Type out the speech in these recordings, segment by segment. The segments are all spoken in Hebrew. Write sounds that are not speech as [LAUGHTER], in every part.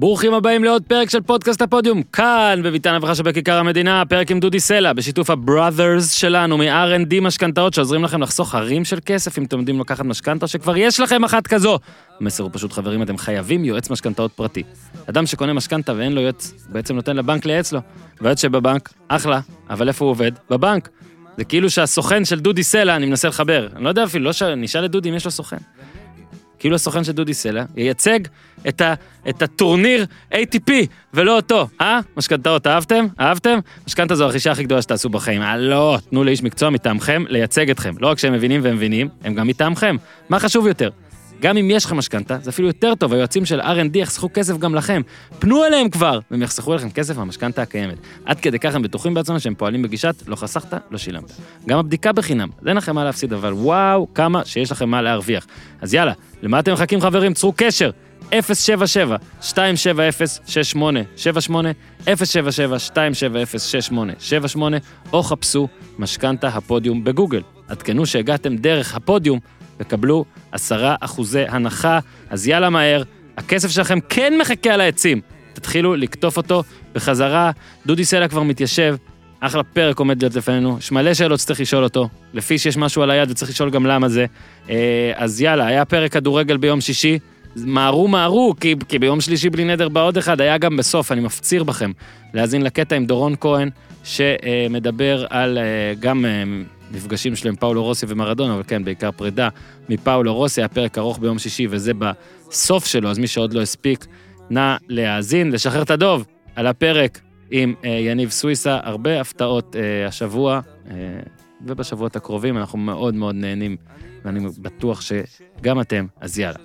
ברוכים הבאים לעוד פרק של פודקאסט הפודיום, כאן בביתן אברכה שבכיכר המדינה, פרק עם דודי סלע, בשיתוף הבראדרס שלנו מ-R&D משכנתאות שעוזרים לכם לחסוך הרים של כסף אם אתם יודעים לקחת משכנתה שכבר יש לכם אחת כזו. המסר הוא פשוט חברים, אתם חייבים יועץ משכנתאות פרטי. אדם שקונה משכנתה ואין לו יועץ, בעצם נותן לבנק לייעץ לו. והיועץ שבבנק, אחלה, אבל איפה הוא עובד? בבנק. זה כאילו שהסוכן של דודי סלע, אני מנסה לחבר, אני לא יודע אפילו, לא ש... נשאל את דודי אם יש לו סוכן. כאילו הסוכן של דודי סלע ייצג את, ה, את הטורניר ATP ולא אותו, אה? משכנתאות, אהבתם? אהבתם? משכנתה זו הרכישה הכי גדולה שתעשו בחיים. אה, לא, תנו לאיש מקצוע מטעמכם לייצג אתכם. לא רק שהם מבינים והם מבינים, הם גם מטעמכם. מה חשוב יותר? גם אם יש לכם משכנתה, זה אפילו יותר טוב, היועצים של R&D יחסכו כסף גם לכם. פנו אליהם כבר, והם יחסכו לכם כסף מהמשכנתה הקיימת. עד כדי כך הם בטוחים בעצמם שהם פועלים בגישת לא חסכת, לא שילמת. גם הבדיקה בחינם, אז אין לכם מה להפסיד, אבל וואו, כמה שיש לכם מה להרוויח. אז יאללה, למה אתם מחכים חברים? צרו קשר. 077 270 6878 077 270 6878 או חפשו משכנתה הפודיום בגוגל. עדכנו שהגעתם דרך הפודיום וקבלו עשרה אחוזי הנחה, אז יאללה מהר, הכסף שלכם כן מחכה על העצים. תתחילו לקטוף אותו בחזרה, דודי סלע כבר מתיישב, אחלה פרק עומד להיות לפנינו, יש מלא שאלות שצריך לשאול אותו, לפי שיש משהו על היד וצריך לשאול גם למה זה. אה, אז יאללה, היה פרק כדורגל ביום שישי, מהרו מהרו, כי, כי ביום שלישי בלי נדר בא עוד אחד, היה גם בסוף, אני מפציר בכם להאזין לקטע עם דורון כהן, שמדבר על אה, גם אה, מפגשים שלו עם פאולו רוסי ומרדונה, אבל כן, בעיקר פרידה מפאולו רוסי, היה פרק ארוך ביום שישי וזה בסוף שלו, אז מי שעוד לא הספיק, נא להאזין, לשחרר את הדוב על הפרק עם אה, יניב סוויסה, הרבה הפתעות אה, השבוע אה, ובשבועות הקרובים, אנחנו מאוד מאוד נהנים, ואני בטוח שגם אתם, אז יאללה.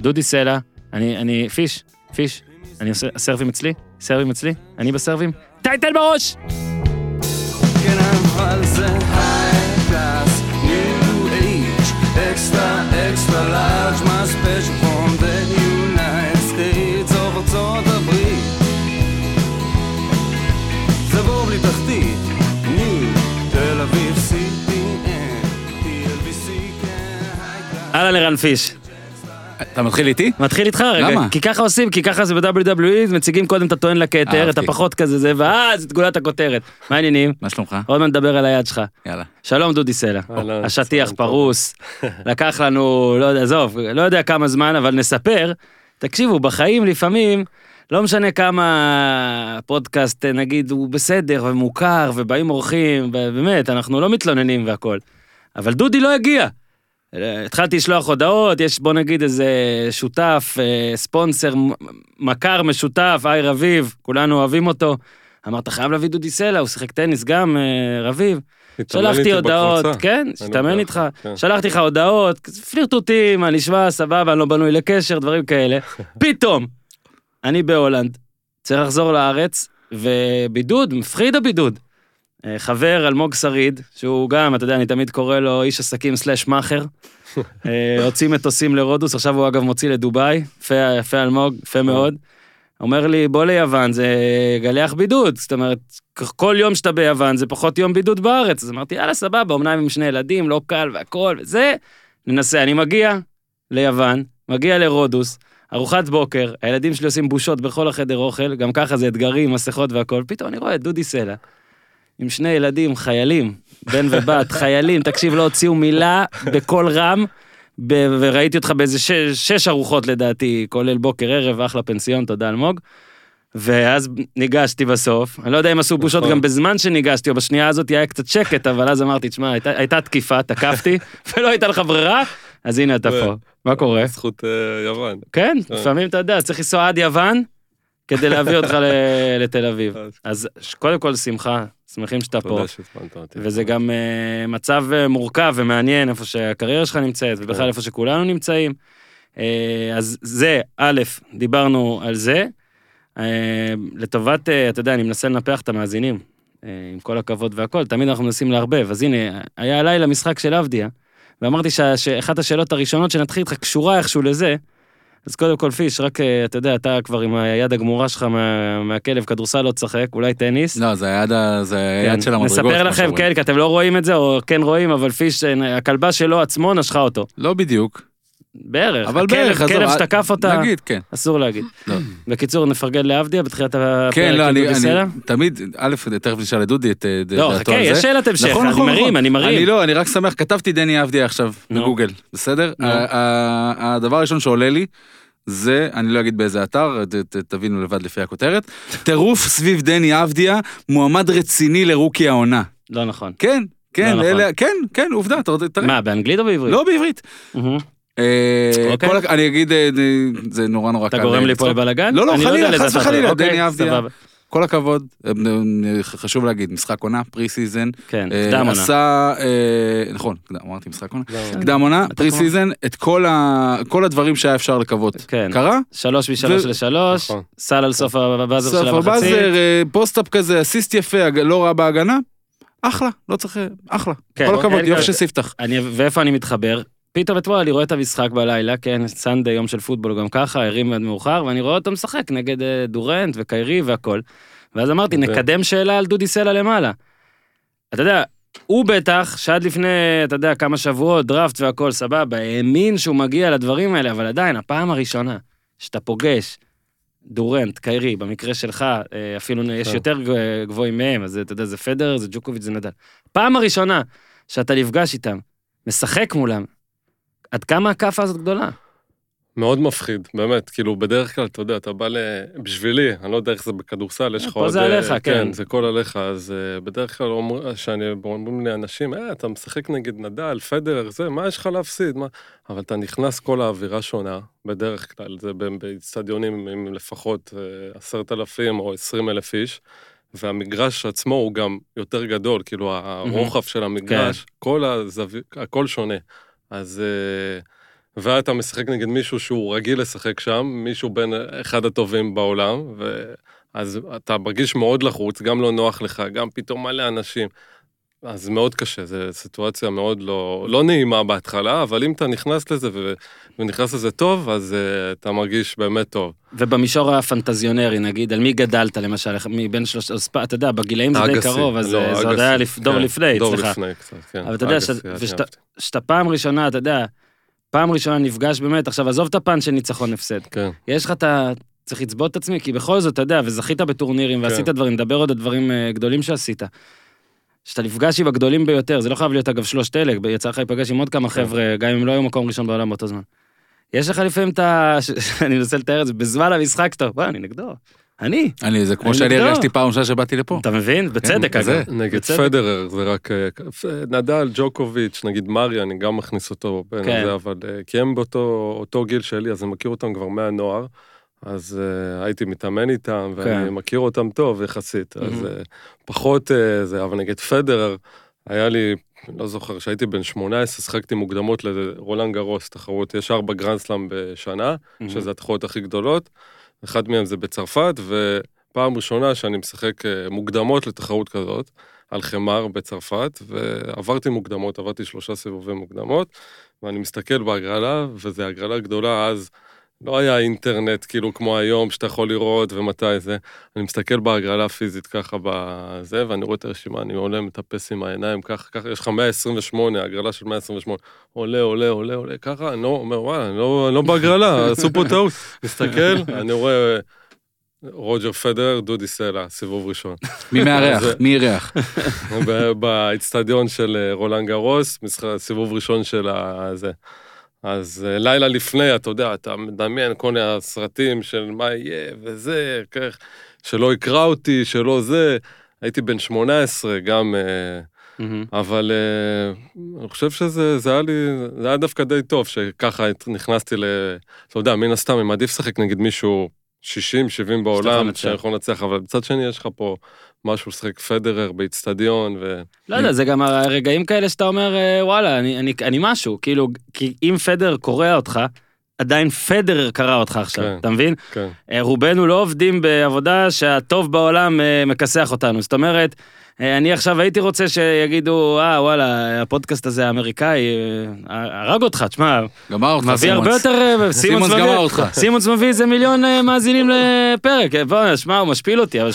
דודי סלע, אני, אני, פיש, פיש, אני עושה, הסרבים אצלי? סרבים אצלי? אני בסרבים? טייטל בראש! כן, אבל זה high אהלן ערן פיש. אתה מתחיל איתי? מתחיל איתך רגע, למה? כי ככה עושים, כי ככה זה ב-WWE, מציגים קודם את הטוען לכתר, את. הפחות כזה זה, ואז את גולת הכותרת. מה העניינים? מה שלומך? עוד מעט נדבר על היד שלך. יאללה. שלום דודי סלע. אהלן, השטיח צהריים טוב. פרוס, [LAUGHS] לקח לנו, לא יודע, עזוב, לא יודע כמה זמן, אבל נספר. תקשיבו, בחיים לפעמים, לא משנה כמה פודקאסט, נגיד, הוא בסדר ומוכר, ובאים אורחים, ובאמת, אנחנו לא מתלוננים והכל. אבל דודי לא הגיע. התחלתי לשלוח הודעות, יש בוא נגיד איזה שותף, אה, ספונסר, מכר משותף, היי רביב, כולנו אוהבים אותו. אמרת, חייב להביא דודי סלע, הוא שיחק טניס גם, אה, רביב. שלחתי הודעות, בקבוצה. כן, אני יודע, איתך, כן. שלחתי לך הודעות, פלירטוטים, מה נשמע, סבבה, אני לא בנוי לקשר, דברים כאלה. [LAUGHS] פתאום, אני בהולנד, צריך לחזור לארץ, ובידוד, מפחיד הבידוד. אה, חבר אלמוג שריד, שהוא גם, אתה יודע, אני תמיד קורא לו איש עסקים סלאש מאכר. [LAUGHS] אה, הוציא מטוסים לרודוס, עכשיו הוא אגב מוציא לדובאי, יפה, יפה אלמוג, יפה מאוד. אומר לי, בוא ליוון, זה גליח בידוד. זאת אומרת, כל יום שאתה ביוון זה פחות יום בידוד בארץ. אז אמרתי, יאללה, סבבה, אמנם עם שני ילדים, לא קל והכל, וזה, ננסה. אני מגיע ליוון, מגיע לרודוס, ארוחת בוקר, הילדים שלי עושים בושות בכל החדר אוכל, גם ככה זה אתגרים, מסכות והכל, פתאום אני רואה את דודי סלע, עם שני ילדים, חיילים, בן ובת, [LAUGHS] חיילים, תקשיב, לא הוציאו מילה בקול רם, ב- וראיתי אותך באיזה שש, שש ארוחות לדעתי, כולל בוקר, ערב, אחלה פנסיון, תודה אלמוג. ואז ניגשתי בסוף, אני לא יודע אם עשו בושות נכון. גם בזמן שניגשתי, או בשנייה הזאת היה קצת שקט, אבל אז אמרתי, תשמע, הייתה, הייתה תקיפה, תקפתי, [LAUGHS] ולא הייתה לך ברירה, אז הנה אתה פה. מה קורה? זכות אה, יוון. כן, אה. לפעמים אתה יודע, צריך לנסוע עד יוון, כדי להביא אותך [LAUGHS] לתל אביב. אז קודם כל שמחה, שמחים שאתה פה. וזה גם uh, מצב uh, מורכב ומעניין איפה שהקריירה שלך נמצאת ובכלל כן. איפה שכולנו נמצאים. Uh, אז זה, א', דיברנו על זה. לטובת, אתה יודע, אני מנסה לנפח את המאזינים, עם כל הכבוד והכל, תמיד אנחנו מנסים לערבב. אז הנה, היה הלילה משחק של עבדיה, ואמרתי שאחת השאלות הראשונות שנתחיל איתך קשורה איכשהו לזה, אז קודם כל פיש, רק, אה, אתה יודע, אתה כבר עם היד הגמורה שלך מה, מהכלב, כדורסל לא תשחק, אולי טניס. לא, זה היד זה היד כן, של המדרגות. נספר לכם. כן, כי אתם לא רואים את זה, או כן רואים, אבל פיש, אה, הכלבה שלו עצמו נשכה אותו. לא בדיוק. בערך. אבל הכלב- בערך, עזוב, כלב אה, שתקף אותה, נגיד, כן. אסור להגיד. לא. בקיצור, נפרגן לעבדיה בתחילת הפרק. כן, לא, עם אני, אני. תמיד, א', תכף נשאל את דודי את אה, לא, דעתו חכה, על יש זה. שאלת המשך, נכון, אני נכון, מרים, נכון. אני מרים. אני לא, אני רק שמח, כתבתי דני אבדיה עכשיו. בגוגל, בסדר? הדבר הראשון שעולה לי, זה, אני לא אגיד באיזה אתר, ת- ת- תבינו לבד לפי הכותרת, טירוף סביב דני אבדיה, מועמד רציני לרוקי העונה. לא נכון. כן, כן, לא אלה, נכון. כן, כן, עובדה, אתה רוצה, תראה. מה, באנגלית או בעברית? לא בעברית. מהמם. אה, אוקיי. כל אני אגיד, אה, זה נורא נורא קל. אתה גורם לי פה. לבלאגן? לא, לא, אני חלילה, חס וחלילה, אוקיי, דני אבדיה. כל הכבוד, אה, חשוב להגיד, משחק עונה, preseason. כן, קדם עונה. עשה, נכון, אמרתי משחק עונה. לא, קדם עונה, preseason, את כל הדברים שהיה אפשר לקוות. כן. קרה? שלוש משלוש לשלוש, נכון. סל על סוף ה buzzer סוף של המחצית. ה buzzer, אה, post-up כזה, אסיסט יפה, לא רע בהגנה. אחלה, לא צריך, אחלה. כן, כל הכבוד, אין יופי כזה. של ספתח. אני, ואיפה אני מתחבר? פתאום אתמול אני רואה את המשחק בלילה, כן, Sunday, יום של פוטבול גם ככה, הרים עד מאוחר, ואני רואה אותו משחק נגד אה, דורנט וקיירי והכל. ואז אמרתי, אוקיי. נקדם שאלה על דודי סלע למעלה. אתה יודע, הוא בטח, שעד לפני, אתה יודע, כמה שבועות, דראפט והכל, סבבה, האמין שהוא מגיע לדברים האלה, אבל עדיין, הפעם הראשונה שאתה פוגש דורנט, קיירי, במקרה שלך, אה, אפילו יש כן. יותר גב- גבוהים מהם, אז אתה יודע, זה פדר, זה ג'וקוביץ', זה נדל. פעם הראשונה שאתה נפגש איתם, משחק מולם, עד כמה הכאפה הזאת גדולה? מאוד מפחיד, באמת, כאילו, בדרך כלל, אתה יודע, אתה בא ל... בשבילי, אני לא יודע איך זה בכדורסל, יש לך פה זה אה, עליך, כן. זה הכל עליך, אז אה, בדרך כלל אומרים לי אנשים, אה, אתה משחק נגד נדל, פדר, זה, מה יש לך להפסיד? מה? אבל אתה נכנס, כל האווירה שונה, בדרך כלל, זה ב- באצטדיונים עם לפחות אה, עשרת אלפים או עשרים אלף איש. והמגרש עצמו הוא גם יותר גדול, כאילו הרוחב של המגרש, כל הזווית, הכל שונה. אז... אה, ואתה משחק נגד מישהו שהוא רגיל לשחק שם, מישהו בין אחד הטובים בעולם, ואז אתה מרגיש מאוד לחוץ, גם לא נוח לך, גם פתאום מלא אנשים. אז מאוד קשה, זו סיטואציה מאוד לא, לא נעימה בהתחלה, אבל אם אתה נכנס לזה ו, ונכנס לזה טוב, אז uh, אתה מרגיש באמת טוב. ובמישור הפנטזיונרי, נגיד, על מי גדלת למשל, מבין שלוש... אז אתה יודע, בגילאים זה די קרוב, אז לא, אה, זה עוד היה לפ- דור כן, לפני, דור אצלך. לפני קצת, כן. אבל אתה יודע, שאתה- פעם ראשונה, אתה יודע, פעם ראשונה נפגש באמת, עכשיו עזוב את הפן של ניצחון הפסד. כן, יש לך את ה... צריך לצבות את עצמי, כי בכל זאת, אתה יודע, וזכית בטורנירים, ועשית כן. דברים, נדבר עוד על דברים אה, גדולים שעשית. שאתה נפגש עם הגדולים ביותר, זה לא חייב להיות אגב שלושת אלה, יצא לך להיפגש עם עוד כמה כן. חבר'ה, גם אם לא היו מקום ראשון בעולם באותו זמן. יש לך לפעמים את ה... [LAUGHS] אני מנסה לתאר את זה, בזמן המשחק טוב, בוא, אני נגדו. אני. אני, זה כמו אני שאני. הרגשתי פעם ראשונה שבאתי לפה. אתה מבין? בצדק, זה. אגב. נגד בצדק. פדרר זה רק... אה, נדל, ג'וקוביץ', נגיד מריה, אני גם מכניס אותו בין כן. זה, אבל אה, כי הם באותו אותו גיל שלי, אז אני מכיר אותם כבר מהנוער. אז uh, הייתי מתאמן איתם, ואני כן. מכיר אותם טוב יחסית. אז מהמם. uh, פחות uh, זה, אבל נגד פדרר, היה לי, לא זוכר, כשהייתי בן 18, שחקתי מוקדמות לרולנד גרוס, תחרות, יש ארבע גרנדסלאם בשנה, מהמם. שזה התחרות הכי גדולות. אחד מהם זה בצרפת, ופעם ראשונה שאני משחק מוקדמות לתחרות כזאת, על חמר בצרפת, ועברתי מוקדמות, עברתי שלושה סיבובי מוקדמות, ואני מסתכל בהגרלה, וזו הגרלה גדולה, אז לא היה אינטרנט כאילו כמו היום, שאתה יכול לראות ומתי זה. אני מסתכל בהגרלה הפיזית ככה בזה, ואני רואה את הרשימה, אני עולה, מטפס עם העיניים, ככה, ככה, יש לך 128, הגרלה של 128, עולה, עולה, עולה, עולה, ככה, אני לא אומר, וואלה, אני לא, אני לא בהגרלה, [LAUGHS] עשו פה טעות. מסתכל, אני רואה אה, רוג'ר פדר, דודי סלע, סיבוב ראשון. מי מארח? מי אירח? [LAUGHS] ב- באצטדיון של אה, רולנד גרוס, סיבוב ראשון של הזה. אז אה, לילה לפני, אתה יודע, אתה מדמיין כל מיני הסרטים של מה יהיה וזה, כך, שלא יקרא אותי, שלא זה. הייתי בן 18, גם... מהמם. אבל אה, אני חושב שזה זה היה לי, זה היה דווקא די טוב, שככה נכנסתי ל... אתה יודע, מן הסתם, אני מעדיף לשחק נגד מישהו 60, 70 בעולם. שיכול לנצח, אבל מצד שני יש לך פה משהו לשחק פדרר באיצטדיון, ו... לא יודע, זה גם הרגעים כאלה שאתה אומר, אה, וואלה, אני, אני, אני משהו, כאילו, כי אם פדר קורע אותך, עדיין פדרר קרא אותך עכשיו, כן. אתה מבין? כן, אה, רובנו לא עובדים בעבודה שהטוב בעולם אה, מכסח אותנו. זאת אומרת, אני עכשיו הייתי רוצה שיגידו, אה, וואלה, הפודקאסט הזה האמריקאי אה, הרג אותך, תשמע, גמר אותך, מביא הרבה סימונס. יותר... אה, [LAUGHS] סימונס גמר אותך. [LAUGHS] סימונס מביא איזה מיליון אה, מאזינים לפרק. אה, בוא, שמע, הוא משפיל אותי, אבל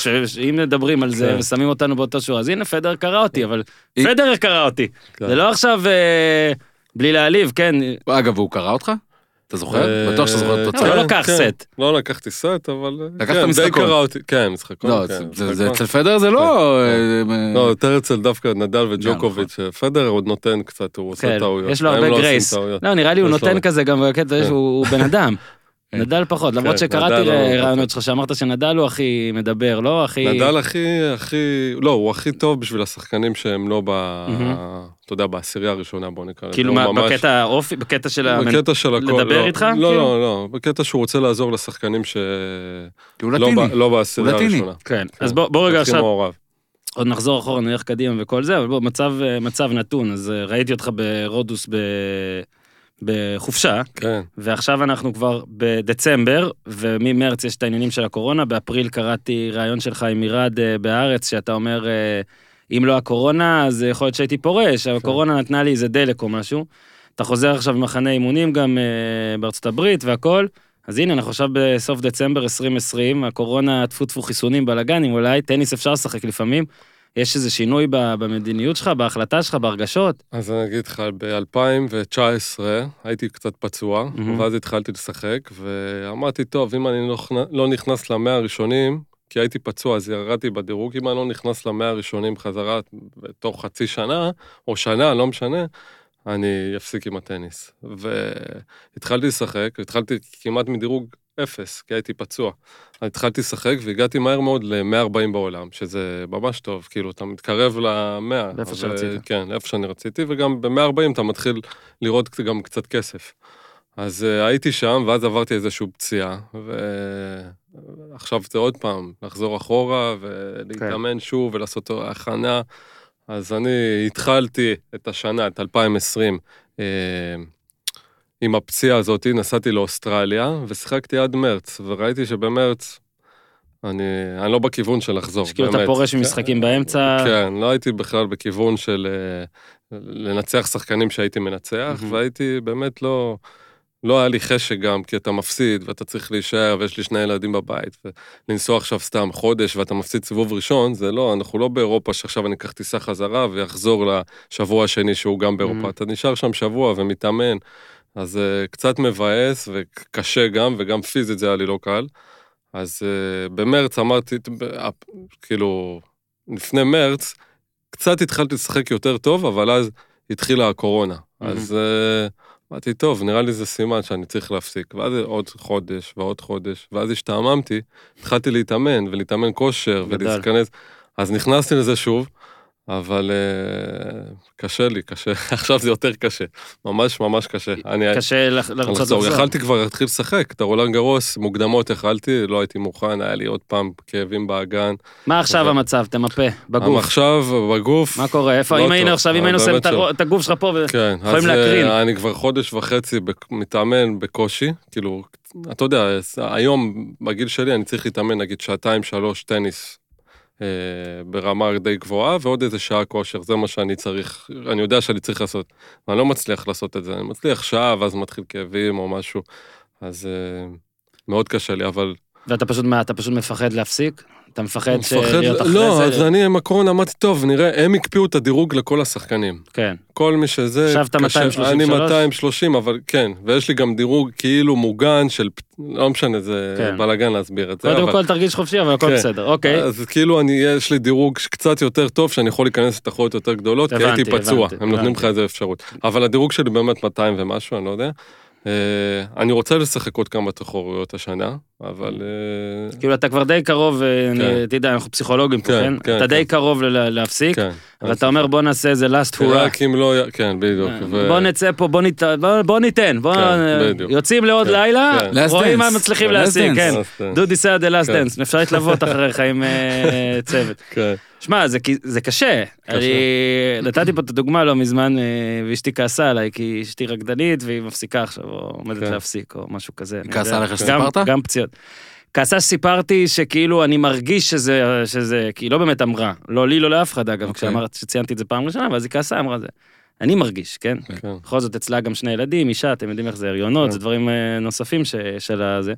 אם מדברים על זה כן. ושמים אותנו באותו שורה, אז הנה, פדר קרא אותי, אבל פדר קרא אותי. כן. זה לא עכשיו, אה, בלי להעליב, כן, אגב, הוא קרא אותך? אתה זוכר? אה, בטוח שאתה זוכר את לא, התוצאה. הוא כן, לקח כן. סט. לא לקחתי סט, אבל... אה, לקחת כן, די משחקון. קרא אותי, כן, משחקון, לא, זה- משחקון. זה אצל פדר זה לא... אה, לא, יותר אצל דווקא נדל וג'וקוביץ', פדר עוד נותן קצת, הוא עושה טעויות. יש לו הרבה לא גרייס. לא, נראה לי הוא נותן כזה גם בקטע. שהוא הוא בן אדם. [LAUGHS] כן. נדל פחות, למרות כן, שקראתי נדל לא- רעיונות שלך שאמרת שנדל הוא הכי מדבר, לא? הכי... נדל הכי, הכי, לא, הוא הכי טוב בשביל השחקנים שהם לא ב... אתה יודע, בעשירייה הראשונה, בוא נקרא לזה. כאילו מה, ממש- בקטע האופי, בקטע של המנ... בקטע של הכל. לדבר לא, איתך, לא, כאילו? לא, לא, בקטע שהוא רוצה לעזור לשחקנים ש... כי הוא לא לטיני. ב- לא בעשירייה. הראשונה. כן, אז בוא בוא רגע עכשיו, מעורב. עוד נחזור אחורה, נלך קדימה וכל זה, אבל בוא, מצב, אה, מצב נתון, אז אה, ראיתי אותך ברודוס ב... בחופשה, כן, ועכשיו אנחנו כבר בדצמבר, וממרץ יש את העניינים של הקורונה, באפריל קראתי ראיון שלך עם מירד אה, בהארץ, שאתה אומר, אה, אם לא הקורונה, אז יכול להיות שהייתי פורש, אבל הקורונה נתנה לי איזה דלק או משהו. אתה חוזר עכשיו ממחנה אימונים גם אה, בארצות הברית והכל, אז הנה, אנחנו עכשיו בסוף דצמבר 2020, הקורונה, טפו טפו חיסונים, בלאגנים אולי, טניס אפשר לשחק לפעמים. יש איזה שינוי במדיניות שלך, בהחלטה שלך, בהרגשות? אז אני אגיד לך, ב-2019 הייתי קצת פצוע, מהמם. ואז התחלתי לשחק, ואמרתי, טוב, אם אני לא לא נכנס למאה הראשונים, כי הייתי פצוע, אז ירדתי בדירוג, אם אני לא נכנס למאה הראשונים חזרה בתוך חצי שנה, או שנה, לא משנה, אני אפסיק עם הטניס. והתחלתי לשחק, התחלתי כמעט מדירוג אפס, כי הייתי פצוע. אז התחלתי לשחק והגעתי מהר מאוד ל-140 בעולם, שזה ממש טוב, כאילו, אתה מתקרב ל-100. לאיפה שרצית. כן, לאיפה שאני רציתי, וגם ב-140 אתה מתחיל לראות גם קצת כסף. אז uh, הייתי שם, ואז עברתי איזושהי פציעה, ועכשיו זה עוד פעם, לחזור אחורה ולהתאמן כן. שוב ולעשות הכנה. אז אני התחלתי את השנה, את 2020, אה, עם הפציעה הזאת, נסעתי לאוסטרליה ושיחקתי עד מרץ, וראיתי שבמרץ אני, אני לא בכיוון של לחזור, שכאילו אתה באמת. פורש כן. ממשחקים באמצע. כן, לא הייתי בכלל בכיוון של אה, לנצח שחקנים שהייתי מנצח, מהמם. והייתי באמת לא... לא היה לי חשק גם, כי אתה מפסיד, ואתה צריך להישאר, ויש לי שני ילדים בבית, ולנסוע עכשיו סתם חודש, ואתה מפסיד סיבוב ראשון, זה לא, אנחנו לא באירופה שעכשיו אני אקח טיסה חזרה ויחזור לשבוע השני שהוא גם באירופה. Mhm. אתה נשאר שם שבוע ומתאמן, אז uh, קצת מבאס וקשה גם, וגם פיזית זה היה לי לא קל. אז uh, במרץ אמרתי, כאילו, לפני מרץ, קצת התחלתי לשחק יותר טוב, אבל אז התחילה הקורונה. Mhm. אז אה, אמרתי, טוב, נראה לי זה סימן שאני צריך להפסיק. ואז עוד חודש ועוד חודש, ואז השתעממתי, התחלתי להתאמן, ולהתאמן כושר. ולהתכנס. אז נכנסתי לזה שוב, אבל אה, קשה לי, קשה. [LAUGHS] עכשיו זה יותר קשה. ממש ממש קשה. אני קשה לרצות לחזור. יכלתי כבר להתחיל לשחק, את הרולנד גרוס, מוקדמות יכלתי, לא הייתי מוכן, היה לי עוד פעם כאבים באגן. מה עכשיו אבל- המצב? תמפה, בגוף. עכשיו, בגוף, מה קורה? איפה? לא אם היינו עכשיו, אם אבל היינו שמים את הגוף שלך פה, ו- כן, יכולים אז להקרין. אה, אני כבר חודש וחצי מתאמן בקושי, כאילו, אתה יודע, היום, בגיל שלי, אני צריך להתאמן נגיד שעתיים, שלוש טניס אה, ברמה די גבוהה, ועוד איזה שעה כושר, זה מה שאני צריך, אני יודע שאני צריך לעשות. ואני לא מצליח לעשות את זה, אני מצליח שעה, ואז מתחיל כאבים או משהו, אז אה, מאוד קשה לי, אבל... ואתה פשוט מה, אתה פשוט מפחד להפסיק? אתה מפחד להיות אחרי לא, זה? אז אני עם הקורונה אמרתי, טוב, נראה, הם הקפיאו את הדירוג לכל השחקנים. כן. כל מי שזה... עכשיו אתה קשה. 233? אני 230, אבל כן, ויש לי גם דירוג כאילו מוגן של... לא משנה, זה כן. בלאגן להסביר את זה. קודם אבל- כל תרגיש חופשי, אבל הכל כן. בסדר. אוקיי. אז כאילו אני, יש לי דירוג קצת יותר טוב, שאני יכול להיכנס לתחרויות יותר גדולות, כי הייתי הבנתי, פצוע, הבנתי, הם נותנים לך הבנתי. איזה אפשרות. אבל הדירוג שלי באמת 200 ומשהו, אני לא יודע. אה, אני רוצה לשחק עוד כמה תחרויות השנה, אבל... אה, כאילו אתה כבר די קרוב, אה, אני- תדע, אנחנו פסיכולוגים פה, כן, כן? כן, אתה די כן. קרוב להפסיק, כן. אבל אתה אומר בוא נעשה איזה last hurrah. רק אם לא... כן, בדיוק. ו- בוא נצא פה, בוא ניתן, בוא-. כן. יוצאים לעוד כן, לילה, כן. רואים. מה מצליחים להשיג. כן. אה, דודי סעד the last כן. dance, אפשר להתלוות [LAUGHS] אחריך עם אה, צוות. כן. שמע, זה, קשה. אני נתתי פה את הדוגמה לא מזמן, אה, ואשתי כעסה עליי, כי אשתי רקדנית והיא מפסיקה עכשיו, או עומדת כן. להפסיק, או משהו כזה. כעסה יודע. עליך שסיפרת? גם פציעות. כעסה שסיפרתי שכאילו אני מרגיש שזה, שזה, כי היא לא באמת אמרה, לא לי, לא לאף אחד אגב, אוקיי. כשאמרת, שציינתי את זה פעם ראשונה, ואז היא כעסה, אמרה זה. אני מרגיש, כן? כן. בכל זאת אצלה גם שני ילדים, אישה, אתם יודעים איך זה, הריונות, כן. זה דברים אה, נוספים ש, של הזה.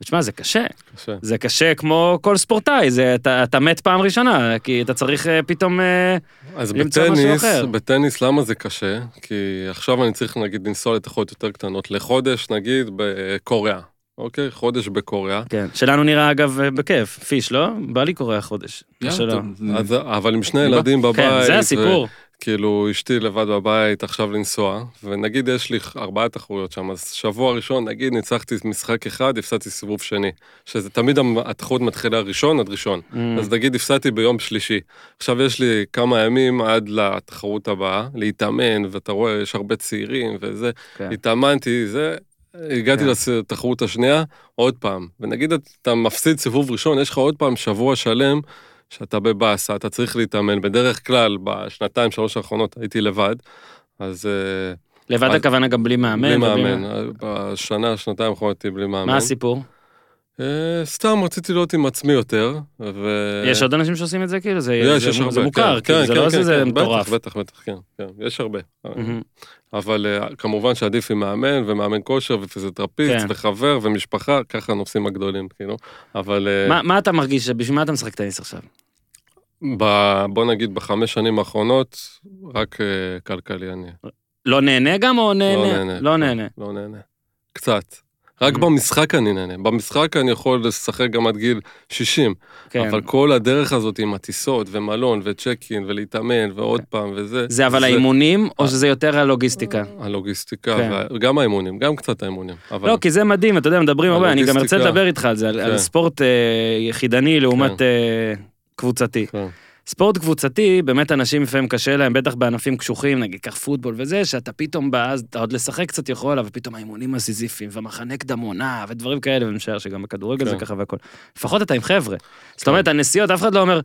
ותשמע, זה קשה. קשה. זה קשה כמו כל ספורטאי, זה, אתה, אתה מת פעם ראשונה, כי אתה צריך אה, פתאום... אה, אז למצוא משהו בטניס, אחר. בטניס למה זה קשה? כי עכשיו אני צריך נגיד לנסוע לתחרות יותר קטנות, לחודש נגיד בקוריאה, אוקיי? חודש בקוריאה. כן. שלנו נראה אגב בכיף, פיש, לא? בא לי קורא חודש. שלא. אבל עם שני ילדים בבית. כן, זה הסיפור. כאילו אשתי לבד בבית עכשיו לנסוע, ונגיד יש לי ארבעה תחרויות שם, אז שבוע ראשון נגיד ניצחתי משחק אחד, הפסדתי סיבוב שני. שזה תמיד התחרות מתחילה ראשון עד ראשון. Mm. אז נגיד הפסדתי ביום שלישי. עכשיו יש לי כמה ימים עד לתחרות הבאה, להתאמן, ואתה רואה, יש הרבה צעירים וזה. כן. התאמנתי, זה, הגעתי כן. לתחרות השנייה, עוד פעם. ונגיד אתה מפסיד סיבוב ראשון, יש לך עוד פעם שבוע שלם שאתה בבאסה, אתה צריך להתאמן. בדרך כלל, בשנתיים, שלוש האחרונות הייתי לבד, אז... אה, לבד אז- הכוונה גם בלי מאמן. בלי מאמן. אה, בשנה, שנתיים האחרונות הייתי בלי מאמן. מה הסיפור? אה, סתם רציתי להיות עם עצמי יותר, ו... יש עוד אנשים שעושים את זה כאילו? זה יש, זה- יש הרבה. זה מוכר, כן, כאילו, כן, זה כן, לא כן, שזה כן, מטורף. בטח, בטח, בטח, כן, כן, יש הרבה. אבל אה, כמובן שעדיף עם מאמן ומאמן כושר ופיזיותרפיסט כן. וחבר ומשפחה, ככה הנושאים הגדולים, כאילו. אבל אה, מה- מה אתה מרגיש, בשביל מה אתה משחק טניס עכשיו? ב- בוא נגיד בחמש שנים האחרונות, רק כלכלי אני. לא נהנה גם או לא נהנה? נהנה. לא נהנה. לא נהנה. קצת. רק. במשחק אני נהנה. במשחק אני יכול לשחק גם עד גיל 60. כן. אבל כל הדרך הזאת עם הטיסות ומלון וצ'ק-אין ולהתאמן ועוד פעם וזה. זה אבל האימונים, או שזה יותר הלוגיסטיקה? הלוגיסטיקה, כן. וה- גם האימונים, גם קצת האימונים. אבל לא, כי זה מדהים, אתה יודע, מדברים הרבה, אני גם ארצה. לדבר איתך על זה, על- על כן. ספורט אה, יחידני לעומת כן. אה, קבוצתי. כן. ספורט קבוצתי, באמת אנשים לפעמים קשה להם, בטח בענפים קשוחים, נגיד קח פוטבול וזה, שאתה פתאום בא, אז אתה עוד לשחק קצת יכול, אבל פתאום האימונים הסיזיפיים, ומחנה קדם עונה, ודברים כאלה, ואני משער שגם בכדורגל זה כן. ככה והכל. לפחות אתה עם חבר'ה. זאת אומרת, הנסיעות, אף אחד לא אומר,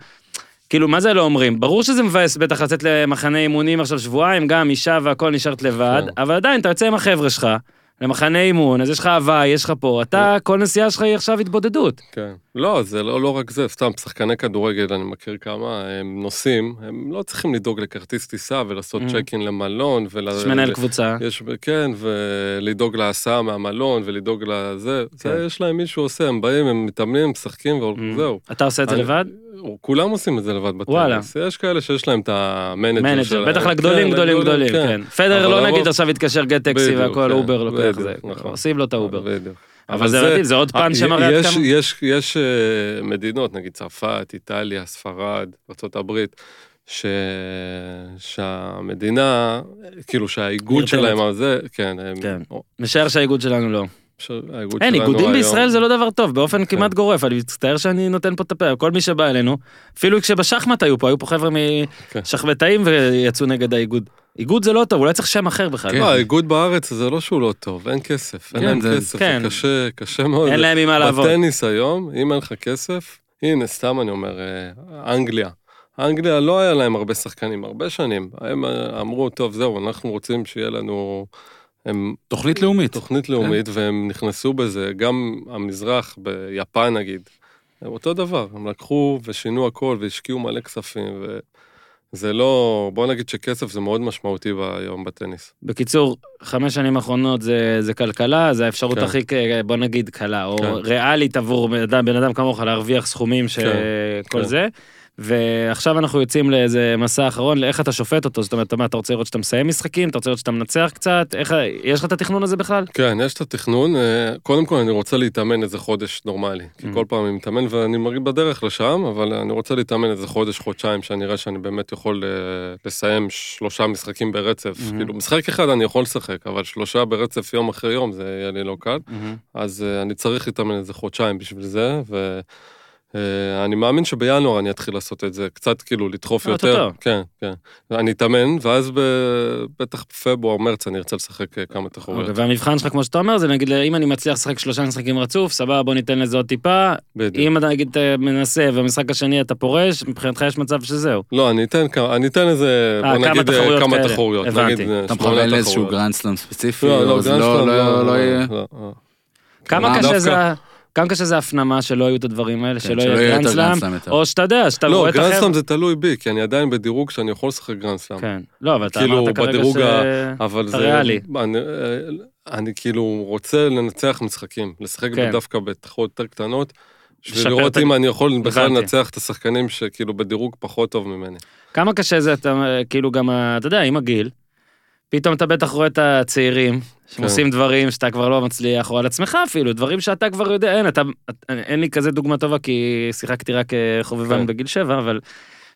כאילו, מה זה לא אומרים? ברור שזה מבאס בטח לצאת למחנה אימונים עכשיו שבועיים, גם אישה והכל נשארת לבד, כן. אבל עדיין, אתה יוצא עם החבר'ה שלך, למחנה אימון, אז יש לך הוואי, יש לך פה, אתה, כל נסיעה שלך היא עכשיו התבודדות. כן. לא, זה לא, לא רק זה, סתם, שחקני כדורגל, אני מכיר כמה, הם נוסעים, הם לא צריכים לדאוג לכרטיס טיסה ולעשות Mhm. צ'ק-אין למלון. ול... יש מנהל קבוצה. יש, כן, ולדאוג להסעה מהמלון ולדאוג לזה, כן. זה יש להם מישהו עושה, הם באים, הם מתאמנים, משחקים, וזהו. אתה עושה את זה לבד? כולם עושים את זה לבד וואלה. בטניס. יש כאלה שיש להם את ה manager manager, שלהם. בטח לגדולים, כן, גדולים, גדולים, כן. פדרר אבל לא נגיד עכשיו יתקשר Gett Taxi והכל כן, Uber לוקח בדיוק, זה. נכון. עושים לו את ה Uber. אבל זה מדהים, זה עוד פן שמראה עד כמה. יש, אה, מדינות, נגיד צרפת, איטליה, ספרד, ארה"ב, ש... שהמדינה, כאילו שהאיגוד. שלהם, זה, כן. כן. משער שהאיגוד שלנו לא. אין, איגודים בישראל זה לא דבר טוב, באופן כמעט גורף, אני מצטער שאני נותן פה את הפה, כל מי שבא אלינו, אפילו כשבשחמט היו פה, היו פה חבר'ה כן. משחמטאים ויצאו נגד האיגוד. איגוד זה לא טוב, אולי צריך שם אחר בכלל. כן. לא, האיגוד בארץ זה לא שהוא לא טוב, אין כסף, אין כן, להם כסף, כן. זה קשה, קשה מאוד. אין להם ממה לעבוד. בטניס היום, אם אין לך כסף, הנה, סתם אני אומר, אה, אנגליה. אנגליה לא היה להם הרבה שחקנים, הרבה שנים. הם אה, אמרו, טוב, זהו, אנחנו רוצים שיהיה לנו... הם תוכנית לאומית. תוכנית לאומית, והם נכנסו בזה, גם המזרח, ביפן נגיד, אותו דבר, הם לקחו ושינו הכל והשקיעו מלא כספים, וזה לא, בוא נגיד שכסף זה מאוד משמעותי היום בטניס. בקיצור, חמש שנים האחרונות זה, זה כלכלה, זה האפשרות כן. הכי, בוא נגיד, קלה, או כן. ריאלית עבור בן אדם, בן אדם כמוך להרוויח סכומים שכל כן. זה. ועכשיו אנחנו יוצאים לאיזה מסע אחרון, לאיך אתה שופט אותו, זאת אומרת, מה, אתה רוצה לראות שאתה מסיים משחקים, אתה רוצה לראות שאתה מנצח קצת, איך, יש לך את התכנון הזה בכלל? כן, יש את התכנון. אה, קודם כל, אני רוצה להתאמן איזה חודש נורמלי. כי Mm. כל פעם אני מתאמן ואני מרגיש בדרך לשם, אבל אני רוצה להתאמן איזה חודש, חודשיים, שאני אראה שאני באמת יכול אה, לסיים שלושה משחקים ברצף. Mhm. כאילו, משחק אחד אני יכול לשחק, אבל שלושה ברצף יום אחרי יום זה יהיה לי לא קל. אז אה, אני צריך להתאמן איזה חודשיים בשביל זה, ו... אה, אני מאמין שבינואר אני אתחיל לעשות את זה, קצת כאילו לדחוף אה, יותר. אוטוטו. כן, כן. אני אתאמן, ואז ב- בטח בפברואר, מרץ, אני ארצה לשחק אה, כמה תחרויות. אוקיי, והמבחן שלך, כמו שאתה אומר, זה נגיד, אם אני מצליח לשחק שלושה משחקים רצוף, סבבה, בוא ניתן לזה עוד טיפה. בדיוק. אם אתה נגיד מנסה, ובמשחק השני אתה פורש, מבחינתך יש מצב שזהו. לא, אני אתן כמה, אני אתן איזה, בוא כמה נגיד תחרויות כמה כאלה. תחרויות. הבנתי. נגיד, אתה מכוון לאיזשהו. גרנדסלאם ספציפי, לא, לא, זה גרנדסלאם לא- לא יהיה... לא, לא. כמה מה, קשה? זה... כמה קשה זה הפנמה שלא היו את הדברים האלה, כן, שלא שלא יהיה גרנדסלאם. או שאתה יודע, שאתה לא, רואה את החבר'ה. גרנדסלאם זה תלוי בי, כי אני עדיין בדירוג שאני יכול לשחק גרנדסלאם. כן. לא, אבל אתה כאילו, אמרת כרגע בדירוג ש... ה- אבל אתה זה... ריאלי. אני, אני כאילו רוצה לנצח משחקים, לשחק כן. דווקא בתחרות יותר קטנות, בשביל לראות את אם אני יכול בכלל. לנצח את השחקנים שכאילו בדירוג פחות טוב ממני. כמה קשה זה, אתה, כאילו גם, אתה יודע, עם הגיל, פתאום אתה בטח רואה את הצעירים, שהם כן. דברים שאתה כבר לא מצליח, או על עצמך אפילו, דברים שאתה כבר יודע, אין, אתה, אין לי כזה דוגמה טובה, כי שיחקתי רק אה, חובבן כן. בגיל שבע, אבל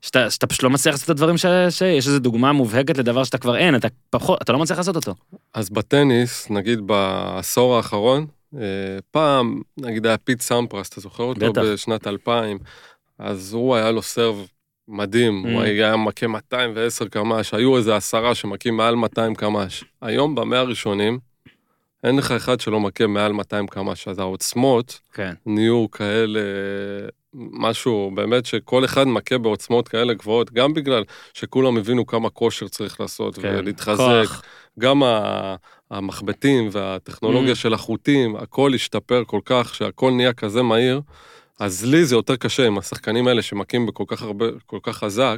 שאתה, שאתה פשוט לא מצליח לעשות את הדברים ש, שיש איזו דוגמה מובהקת לדבר שאתה כבר אין, אתה פחות, אתה לא מצליח לעשות אותו. אז בטניס, נגיד בעשור האחרון, אה, פעם, נגיד היה פיט סמפרס, אתה זוכר אותו? בטח. בשנת 2000, אז הוא היה לו serve מדהים, Mm. הוא היה מכה 210 קמ"ש, היו איזה עשרה שמכים מעל 200 קמ"ש. היום, במאה הראשונים, אין לך אחד שלא מכה מעל 200 קמ"ש, אז העוצמות כן. נהיו כאלה, משהו באמת שכל אחד מכה בעוצמות כאלה גבוהות, גם בגלל שכולם הבינו כמה כושר צריך לעשות כן. ולהתחזק. כוח. גם ה- המחבטים והטכנולוגיה Mm. של החוטים, הכל השתפר כל כך, שהכל נהיה כזה מהיר, אז לי זה יותר קשה עם השחקנים האלה שמכים בכל כך הרבה, כל כך חזק,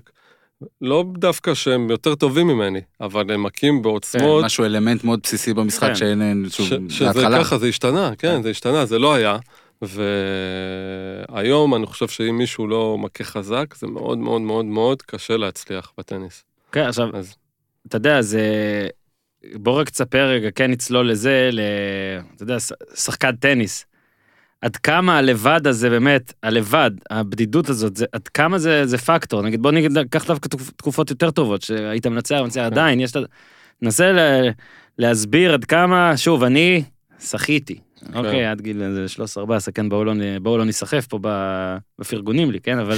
לא דווקא שהם יותר טובים ממני, אבל הם מכים בעוצמות, משהו אלמנט מאוד בסיסי במשחק כן. שאין, אין, שוב, שזה. ככה, זה השתנה, כן, זה השתנה, זה לא היה. והיום אני חושב שאם מישהו לא מכה חזק, זה מאוד מאוד מאוד מאוד קשה להצליח בטניס. כן, עכשיו, אז אתה יודע, זה... בוא רק תספר רגע, כן נצלול לזה, ל... אתה יודע, שחקן טניס. עד כמה הלבד הזה באמת, הלבד, הבדידות הזאת, זה, עד כמה זה, זה פקטור. נגיד, בוא נגיד, קח דווקא תקופ- תקופות יותר טובות, שהיית מנצח, מנצח, עדיין, יש את. נסה ל... להסביר עד כמה, שוב, אני שחיתי. אוקיי, עד גיל איזה 13-14, כן, בואו לא, לא ניסחף פה בפרגונים לי, כן, אבל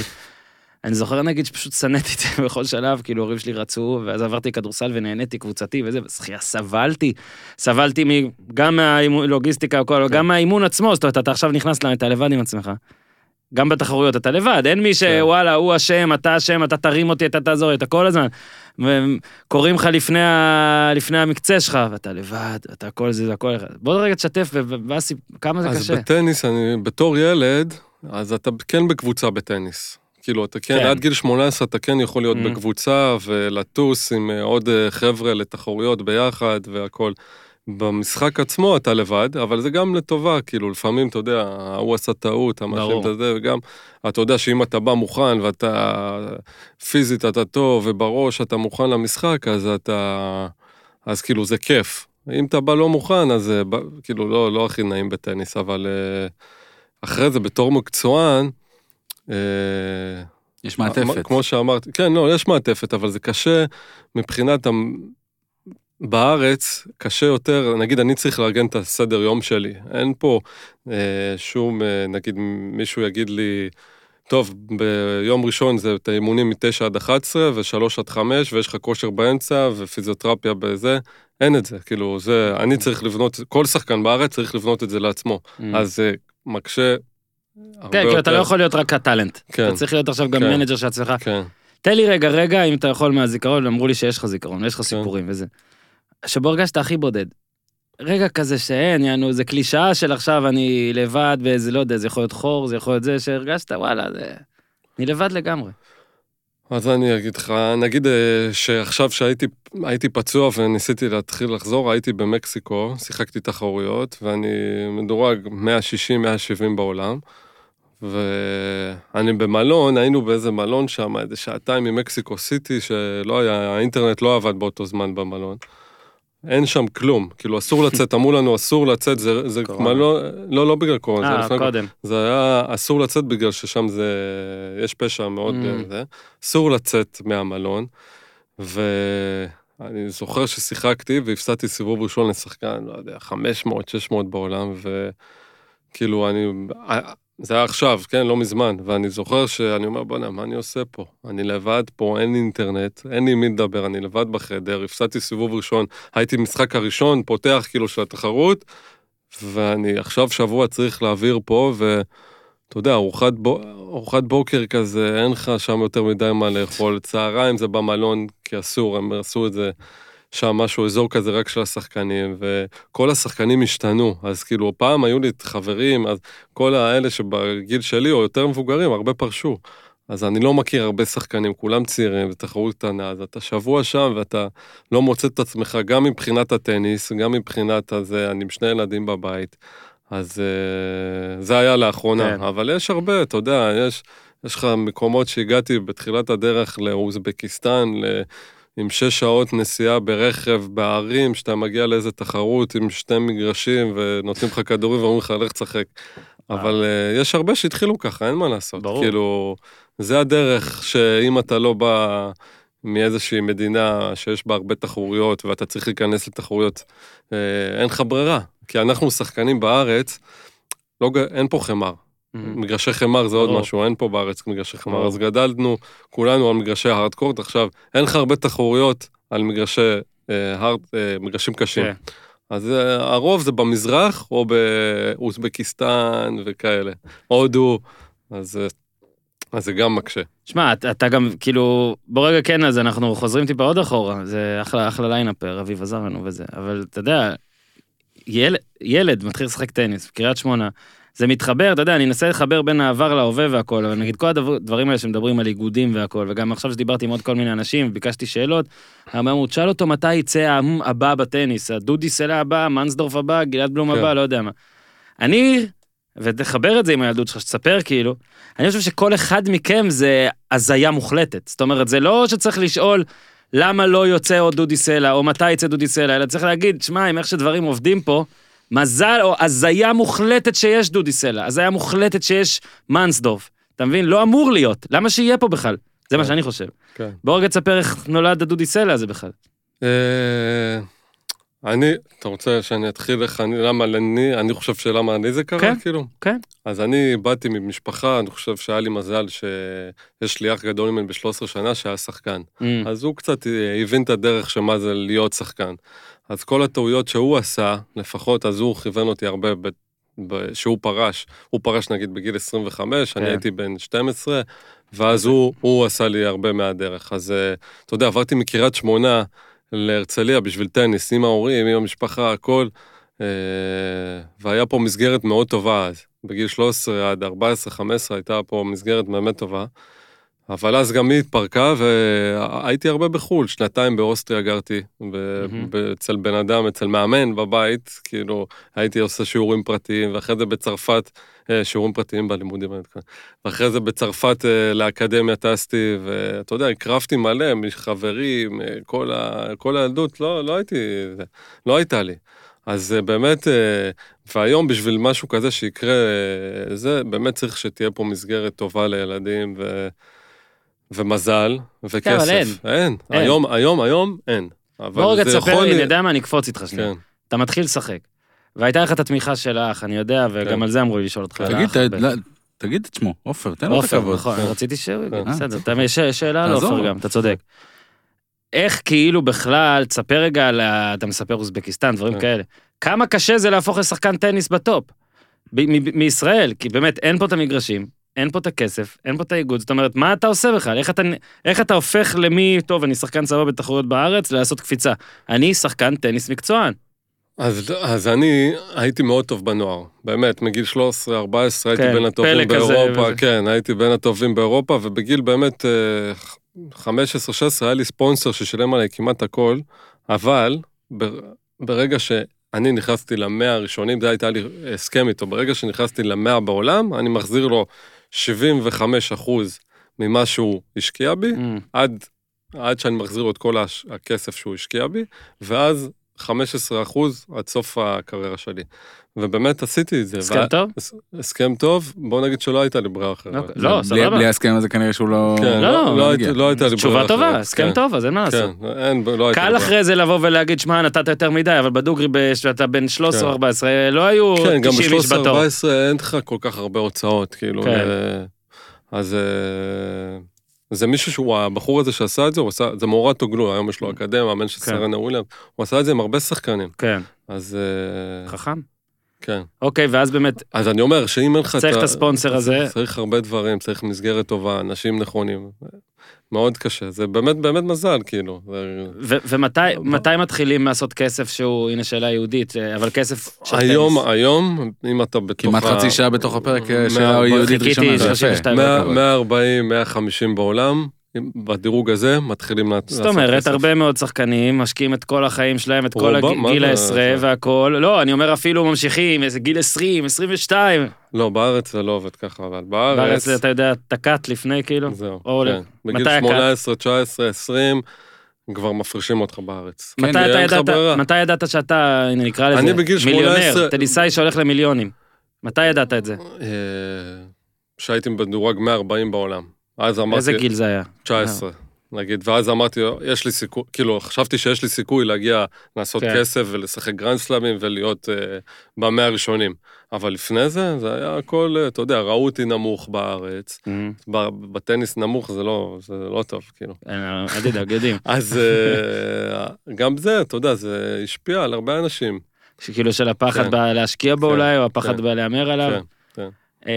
אני זוכר נגיד שפשוט שנאתי את זה [LAUGHS] בכל שלב, כאילו ההורים שלי רצו, ואז עברתי כדורסל ונהניתי קבוצתי וזה, בשחייה סבלתי, סבלתי מ- גם מהלוגיסטיקה, הכל, כן. גם מהאימון עצמו, זאת אומרת, אתה עכשיו נכנס, ל- אתה לבד עם עצמך. גם בתחרויות אתה לבד, אין מי כן. שוואלה, הוא אשם, אתה אשם, אתה תרים אותי, אתה תעזור לי, אתה כל הזמן. וקוראים לך לפני, ה... לפני המקצה שלך, ואתה לבד, אתה כל זה, הכל אחד. בוא רגע תשתף, ואז כמה זה אז קשה. בטניס, אני בתור ילד, אז אתה כן בקבוצה בטניס. כאילו, אתה כן, כן. עד גיל 18 אתה כן יכול להיות Mhm. בקבוצה ולטוס עם אה, עוד אה, חבר'ה לתחרויות ביחד והכל. במשחק עצמו אתה לבד, אבל זה גם לטובה, כאילו, לפעמים, אתה יודע, ההוא עשה טעות, ברור. את זה, וגם, אתה יודע שאם אתה בא מוכן ואתה פיזית אתה טוב, ובראש אתה מוכן למשחק, אז אתה... אז כאילו, זה כיף. אם אתה בא לא מוכן, אז אה, כאילו, לא, לא הכי נעים בטניס, אבל אחרי זה, בתור מקצוען, יש מעטפת. כמו שאמרתי, כן, לא, יש מעטפת, אבל זה קשה מבחינת... בארץ קשה יותר, נגיד אני צריך לארגן את הסדר יום שלי, אין פה אה, שום, אה, נגיד מישהו יגיד לי, טוב, ביום ראשון זה את האימונים מ-9 עד 11 ו-3 עד 5 ויש לך כושר באמצע ופיזיותרפיה בזה, אין את זה, כאילו זה, אני צריך לבנות, כל שחקן בארץ צריך לבנות את זה לעצמו, Mm. אז זה מקשה כן, כאילו אתה לא. יכול להיות רק הטאלנט. כן. אתה צריך להיות עכשיו גם כן. manager של עצמך. כן. תן לי רגע, רגע, אם אתה יכול מהזיכרון, אמרו לי שיש לך זיכרון, יש לך כן. סיפורים וזה. שבו הרגשת הכי בודד. רגע כזה שאין, יענו, זה קלישאה של עכשיו אני לבד באיזה, לא יודע, זה יכול להיות חור, זה יכול להיות זה, שהרגשת, וואלה, זה... אני לבד לגמרי. אז אני אגיד לך, נגיד אה, שעכשיו שהייתי הייתי פצוע וניסיתי להתחיל לחזור, הייתי במקסיקו, שיחקתי תחרויות, ואני מדורג 160-170 בעולם, ואני במלון, היינו באיזה מלון שם, איזה שעתיים ממקסיקו סיטי, שלא היה, האינטרנט לא עבד באותו זמן במלון. אין שם כלום, כאילו אסור לצאת, אמרו לנו אסור לצאת, זה, זה קורונה. מלון, לא, לא בגלל קורונה, זה אה, לפני קודם. זה היה אסור לצאת בגלל ששם זה, יש פשע מאוד, Mm. זה, אסור לצאת מהמלון, ואני זוכר ששיחקתי והפסדתי סיבוב ראשון לשחקן, לא יודע, 500, 600 בעולם, וכאילו אני, זה היה עכשיו, כן, לא מזמן, ואני זוכר שאני אומר, בוא'נה, מה אני עושה פה? אני לבד פה, אין אינטרנט, אין לי מי לדבר, אני לבד בחדר, הפסדתי סיבוב ראשון, הייתי במשחק הראשון, פותח כאילו של התחרות, ואני עכשיו שבוע צריך להעביר פה, ואתה יודע, ארוחת, בו, ארוחת בוקר כזה, אין לך שם יותר מדי מה לאכול. צהריים זה במלון, כי אסור, הם עשו את זה שם משהו, אזור כזה רק של השחקנים, וכל השחקנים השתנו. אז כאילו, פעם היו לי חברים, אז כל האלה שבגיל שלי, או יותר מבוגרים, הרבה פרשו. אז אני לא מכיר הרבה שחקנים, כולם צעירים, זו תחרות קטנה, אז אתה שבוע שם ואתה לא מוצא את עצמך, גם מבחינת הטניס, גם מבחינת הזה, אני עם שני ילדים בבית, אז אה, זה היה לאחרונה, כן. אבל יש הרבה, אתה יודע, יש, יש לך מקומות שהגעתי בתחילת הדרך לאוזבקיסטן, ל... עם שש שעות נסיעה ברכב, בערים, שאתה מגיע לאיזה תחרות עם שתי מגרשים ונותנים לך כדורים ואומרים לך, לך תשחק. אבל אה, יש הרבה שהתחילו ככה, אין מה לעשות. ברור. כאילו, זה הדרך שאם אתה לא בא מאיזושהי מדינה שיש בה הרבה תחרויות ואתה צריך להיכנס לתחרויות, אה, אין לך ברירה. כי אנחנו שחקנים בארץ, לא, אין פה חמר. מגרשי חמר זה עוד. משהו, אין פה בארץ מגרשי חמר. אז גדלנו כולנו על מגרשי hard court, עכשיו, אין לך הרבה תחרויות על מגרשי אה, hard, אה, מגרשים קשים. כן. אז אה, הרוב זה במזרח או באוזבקיסטן וכאלה, הודו, אז, אז זה גם מקשה. שמע, אתה, גם, כאילו, בוא רגע כן, אז אנחנו חוזרים טיפה עוד אחורה, זה אחלה, אחלה lineup, אביב עזר לנו וזה, אבל אתה יודע, יל, ילד מתחיל לשחק טניס, קריית שמונה, זה מתחבר, אתה יודע, אני אנסה לחבר בין העבר להווה והכל, אבל נגיד כל הדברים האלה שמדברים על איגודים והכל, וגם עכשיו שדיברתי עם עוד כל מיני אנשים, ביקשתי שאלות, אמרו, תשאל אותו מתי יצא העם הבא בטניס, הדודי סלע הבא, מנסדורף הבא, גלעד בלום כן. הבא, לא יודע מה. אני, ותחבר את זה עם הילדות שלך, שתספר כאילו, אני חושב שכל אחד מכם זה הזיה מוחלטת. זאת אומרת, זה לא שצריך לשאול למה לא יוצא עוד דודי סלע, או מתי יצא דודי סלע, אלא צריך להגיד, שמע, עם איך שדברים עובדים פה, מזל או הזיה מוחלטת שיש דודי סלע, הזיה מוחלטת שיש מנסדורף. אתה מבין? לא אמור להיות. למה שיהיה פה בכלל? זה מה כן. שאני חושב. כן. בוא רגע תספר איך נולד הדודי סלע הזה בכלל. אה, אני, אתה רוצה שאני אתחיל איך אני, למה אני, אני חושב שלמה אני זה קרה, כן, כאילו? כן. אז אני באתי ממשפחה, אני חושב שהיה לי מזל שיש לי אח גדול ממני ב-13 שנה שהיה שחקן. Mm, אז הוא קצת אה, הבין את הדרך שמה זה להיות שחקן. אז כל הטעויות שהוא עשה, לפחות אז הוא כיוון אותי הרבה ב... ב... שהוא פרש. הוא פרש נגיד בגיל 25, אני כן. הייתי בן 12, ואז הוא, הוא עשה לי הרבה מהדרך. אז אה, אתה יודע, עברתי מקריית שמונה להרצליה בשביל טניס, עם ההורים, עם המשפחה, הכל. אה, והיה פה מסגרת מאוד טובה אז. בגיל 13 עד 14-15 הייתה פה מסגרת באמת טובה. אבל אז גם היא התפרקה והייתי הרבה בחו"ל, שנתיים באוסטריה גרתי, מהמם. ב- אצל בן אדם, אצל מאמן בבית, כאילו הייתי עושה שיעורים פרטיים, ואחרי זה בצרפת, אה, שיעורים פרטיים בלימודים. ואחרי זה בצרפת אה, לאקדמיה טסתי, ואתה יודע, הקרבתי מלא מחברים, אה, כל, ה, כל הילדות, לא, לא הייתי, לא הייתה לי. אז באמת, והיום בשביל משהו כזה שיקרה, זה באמת צריך שתהיה פה מסגרת טובה לילדים, ו... ומזל, וכסף. כן, אבל אין. אין. אין. היום, היום, היום, אין. אבל בוא רגע תספר לי, אני יודע מה, אני אקפוץ איתך שנייה. כן. אתה מתחיל לשחק. והייתה לך את התמיכה של האח, אני יודע, וגם כן. על זה אמרו לי לשאול אותך. תגיד, בטח. לא, תגיד את שמו, עופר, תן לו את עופר, הכבוד. נכון, כן. רציתי ש... כן. בסדר, אתה- יש שאלה על עופר. גם, אתה צודק. איך כאילו בכלל, תספר רגע על ה... אתה מספר אוזבקיסטן, דברים כן. כאלה. כמה קשה זה להפוך לשחקן טניס בטופ? מישראל, כי באמת אין פה את המגרשים, אין פה את הכסף, אין פה את האיגוד, זאת אומרת, מה אתה עושה בכלל? איך אתה, איך אתה הופך למי, טוב, אני שחקן סבבה בתחרויות בארץ, לעשות קפיצה. אני שחקן טניס מקצוען. אז, אז אני הייתי מאוד טוב בנוער, באמת, מגיל 13-14 הייתי כן, בין הטובים כזה באירופה, וזה. כן, הייתי בין הטובים באירופה, ובגיל באמת אה, 15-16 היה לי ספונסר ששילם עליי כמעט הכל, אבל ברגע שאני נכנסתי למאה הראשונים, זה הייתה לי הסכם איתו, ברגע שנכנסתי למאה בעולם, אני מחזיר לו 75 אחוז ממה שהוא השקיע בי, Mm. עד, עד שאני מחזיר לו את כל הש- הכסף שהוא השקיע בי, ואז 15 אחוז עד סוף הקריירה שלי. ובאמת עשיתי את זה. הסכם וה- טוב? הס- הסכם טוב, בוא נגיד שלא הייתה לי ברירה אחרת. אוקיי. לא, בלי- סבבה. בלי ההסכם הזה כנראה שהוא לא... כן, לא, לא, לא, מגיע. הייתי- לא הייתה לי ברירה תשובה אחרת. טובה, הסכם כן, טוב, אז אין מה לעשות. כן, אין, לא הייתה לי קל. אחרי זה לבוא ולהגיד, שמע, נתת יותר מדי, אבל בדוגרי, כשאתה בן 13 או כן. 14, לא היו כן, גם 90 איש בתור. ב-13-14 אין לך כל כך הרבה הוצאות, כאילו. כן. אז אה, זה מישהו שהוא, הבחור הזה שעשה את זה, הוא עשה, זה מאורד טוגלו, היום יש לו אקדמיה, מאמן של כן. סרנה וויליאם, הוא עשה את זה עם הרבה שחקנים. כן, אז אה, חכם. כן. אוקיי, ואז באמת, אז אני אומר שאם אין לך צריך את הספונסר הזה. צריך הרבה דברים, צריך מסגרת טובה, אנשים נכונים. מאוד קשה, זה באמת באמת מזל, כאילו. ומתי מתי מתחילים לעשות כסף שהוא, הנה שאלה יהודית, אה, אבל כסף של היום, טניס? היום, אם אתה בתוך... כמעט חצי שעה בתוך הפרק אה, שאלה יהודית חיכיתי ראשונה, יפה. 32 מאה- דקות. 140, 150 בעולם, בדירוג הזה מתחילים לעשות זאת אומרת, כסף. הרבה מאוד שחקנים משקיעים את כל החיים שלהם, את כל הגיל זה- העשרה זה- והכל. לא, אני אומר אפילו ממשיכים, איזה גיל 20, 22. לא, בארץ זה לא עובד ככה, אבל בארץ... בארץ אתה יודע, תקת לפני כאילו. זהו, או כן. בגיל מתי הקאט? 18, 19, 20, כבר מפרישים אותך בארץ. מתי אתה לך ידעת, ברירה. מתי ידעת שאתה, הנה נקרא לזה, אני בגיל 18 מיליונר, טניסאי שהולך למיליונים. מתי ידעת את זה? אה, שהייתי מדורג 140 בעולם. אז אמרתי... איזה גיל זה היה? 19, נגיד, ואז אמרתי, יש לי סיכוי, כאילו, חשבתי שיש לי סיכוי להגיע, לעשות כן. כסף ולשחק גרנד סלאמים ולהיות אה, במאה הראשונים. אבל לפני זה, זה היה הכל, אה, אתה יודע, ראו אותי נמוך בארץ, ב- בטניס נמוך זה לא, זה לא טוב, כאילו. אה, אל תדאג, יודעים. [LAUGHS] אז אה, גם זה, אתה יודע, זה השפיע על הרבה אנשים. שכאילו של הפחד כן. בלהשקיע בו כן, אולי, או הפחד כן. בלהמר עליו. כן, כן.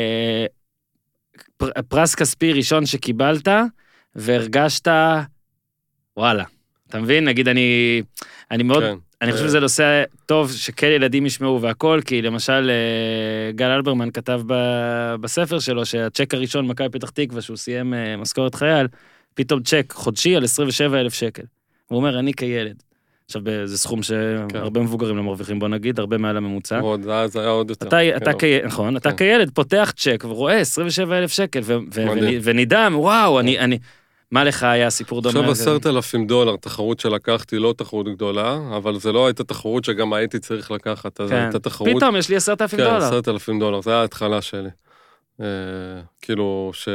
אה, פר- פרס כספי ראשון שקיבלת, והרגשת, וואלה. אתה מבין? נגיד, אני, אני מאוד, כן. אני חושב שזה נושא טוב שכן ילדים ישמעו והכל, כי למשל אה, גל אלברמן כתב ב- בספר שלו שהצ'ק הראשון מכבי פתח תקווה, שהוא סיים אה, משכורת חייל, פתאום צ'ק חודשי על 27 אלף שקל. הוא אומר, אני כילד. עכשיו, זה סכום שהרבה מבוגרים לא מרוויחים, בוא נגיד, הרבה מעל הממוצע. ועוד, אז היה עוד יותר. אתה, כן, אתה, כ... נכון, אתה כן. כילד פותח צ'ק ורואה 27 אלף שקל ו- ו-. ונ- ונדהם, וואו, אני, אני... מה לך היה סיפור דומה? עכשיו? עשרת אלפים דולר, תחרות שלקחתי, לא תחרות גדולה, אבל זה לא הייתה תחרות שגם הייתי צריך לקחת, אז כן. הייתה תחרות... פתאום יש לי 10,000 כן, דולר. עשרת אלפים דולר, זה היה ההתחלה שלי. אה, כאילו, ש...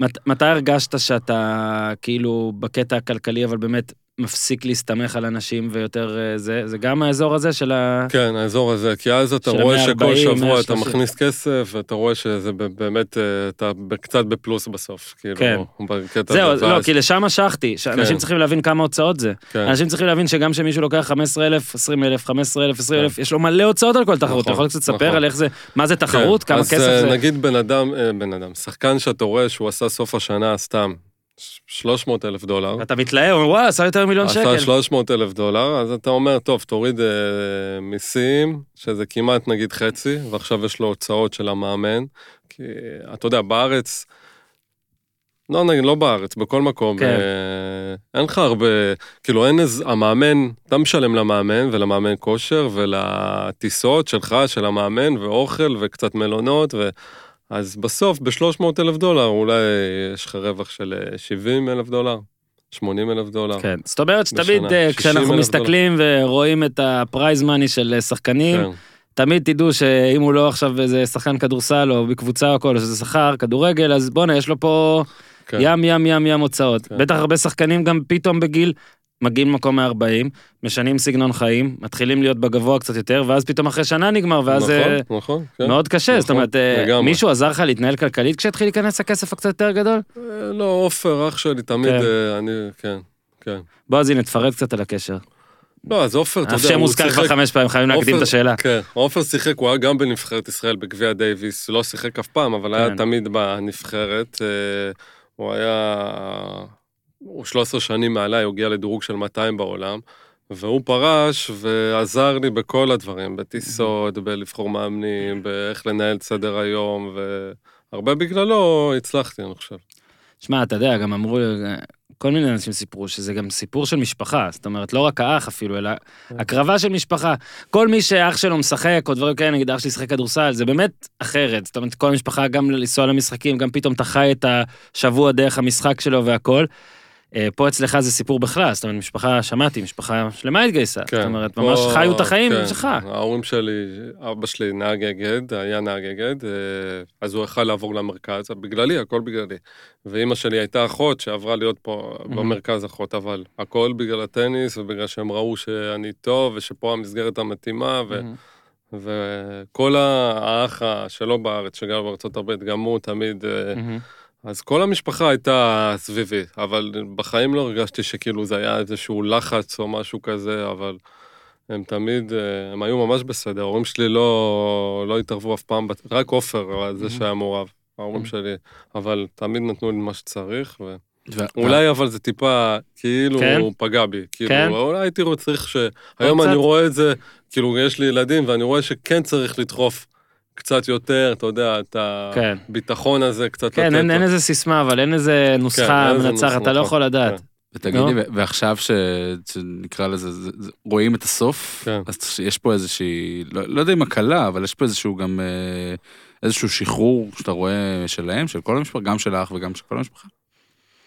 מת, מתי הרגשת שאתה כאילו בקטע הכלכלי, אבל באמת מפסיק להסתמך על אנשים ויותר אה, זה? זה גם האזור הזה של ה... כן, האזור הזה, כי אז אתה רואה 140, שכל שבוע אתה 130. מכניס כסף, ואתה רואה שזה באמת, אה, אתה קצת בפלוס בסוף, כאילו, כן. בקטע זהו, הזה. לא, ואז- כי לשם משכתי, שאנשים כן. צריכים להבין כמה הוצאות זה. כן. אנשים צריכים להבין שגם כשמישהו לוקח 15,000, 20,000, 15,000, 20,000, יש לו מלא הוצאות על כל תחרות. אתה נכון, יכול קצת לספר נכון. על איך זה, מה זה תחרות, כן, כמה אז כסף אה, זה? נגיד בן אדם, בן אדם, שחקן שאתה רואה שהוא עשה סוף השנה סתם 300 אלף דולר, אתה מתלהב, אומר, וואו, עשה יותר ממיליון שקל. עשה 300 אלף דולר, אז אתה אומר, טוב, תוריד אה, מיסים, שזה כמעט נגיד חצי, ועכשיו יש לו הוצאות של המאמן, כי אתה יודע, בארץ, לא נגיד, לא בארץ, בכל מקום, כן. אה, אין לך הרבה, כאילו אין איזה, המאמן, אתה משלם למאמן ולמאמן כושר ולטיסות שלך, של המאמן, ואוכל וקצת מלונות, ו... אז בסוף, ב-300 אלף דולר, אולי יש לך רווח של אה, 70 אלף דולר, 80 אלף דולר. כן, זאת אומרת שתמיד בשנה, אה, 60,000 כשאנחנו מסתכלים ורואים את ה prize money של אה, שחקנים, כן. תמיד תדעו שאם הוא לא עכשיו איזה שחקן כדורסל או בקבוצה או הכל, או שזה שכר, כדורגל, אז בואנה, יש לו פה כן. ים ים ים ים הוצאות. כן. בטח הרבה שחקנים גם פתאום בגיל, מגיעים למקום ה-40, משנים סגנון חיים, מתחילים להיות בגבוה קצת יותר, ואז פתאום אחרי שנה נגמר, ואז אה, נכון, נכון, כן. מאוד קשה, זאת נכון, אומרת, אה, לגמרי. מישהו עזר לך להתנהל כלכלית כשהתחיל להיכנס הכסף הקצת יותר גדול? אה, לא, עופר, אח שלי, תמיד, כן. אה, אני, כן, כן. בוא, אז הנה, תפרט קצת על הקשר. לא, אז עופר, אתה יודע, השם הוא מוזכר כבר שיחק... חמש פעמים, חייבים להקדים את השאלה. כן, עופר שיחק, הוא היה גם בנבחרת ישראל בגביע דייוויס, לא שיחק אף פעם, אבל היה כן. תמיד בנבחרת. אה, הוא היה... הוא 13 שנים מעליי, הוא הגיע לדירוג של 200 בעולם, והוא פרש ועזר לי בכל הדברים, בטיסות, בלבחור מאמנים, באיך לנהל את סדר היום, והרבה בגללו הצלחתי, אני חושב. שמע, אתה יודע, גם אמרו, כל מיני אנשים סיפרו שזה גם סיפור של משפחה, זאת אומרת, לא רק האח אפילו, אלא הקרבה של משפחה. כל מי שאח שלו משחק, או דברים כאלה, נגיד אח שלי שיחק כדורסל, זה באמת אחרת. זאת אומרת, כל המשפחה, גם לנסוע למשחקים, גם פתאום אתה חי את השבוע דרך המשחק שלו והכל. אה, פה אצלך זה סיפור בכלל, זאת אומרת, משפחה, שמעתי, משפחה שלמה התגייסה. זאת אומרת, ממש פה- חיו את החיים כן, שלך. ההורים שלי, אבא שלי נהג אגד, היה נהג אגד, אה, אז הוא יכל לעבור למרכז, בגללי, הכל בגללי. ואימא שלי הייתה אחות שעברה להיות פה Mhm. במרכז אחות, אבל הכל בגלל הטניס ובגלל שהם ראו שאני טוב ושפה המסגרת המתאימה, ו... וכל האח שלו בארץ, שגר בארצות הברית, גם הוא תמיד... מהמם. אז כל המשפחה הייתה סביבי, אבל בחיים לא הרגשתי שכאילו זה היה איזשהו לחץ או משהו כזה, אבל הם תמיד, אה, הם היו ממש בסדר. ההורים שלי לא, לא התערבו אף פעם, רק עופר, אבל זה שהיה מעורב, ההורים. שלי, אבל תמיד נתנו לי מה שצריך, ו... אולי אבל זה טיפה, כאילו, כן? הוא פגע בי. כאילו, כן? אולי הייתי צריך ש... היום? אני רואה את זה, כאילו, יש לי ילדים, ואני רואה שכן צריך לדחוף קצת יותר, אתה יודע, את כן. הביטחון הזה, קצת כן, לתת אין לו. אין איזה סיסמה, אבל אין איזה נוסחה אין איזה מנצחת, אתה לא נוסחה, יכול לדעת. כן. ותגידי, נו. ו- ועכשיו ש- שנקרא לזה, זה- זה- רואים את הסוף, כן. אז יש פה איזושהי, לא לא יודע אם הקלה, אבל יש פה איזשהו גם, אה, איזשהו שחרור שאתה רואה שלהם, של כל המשפחה, גם של האח וגם של כל המשפחה.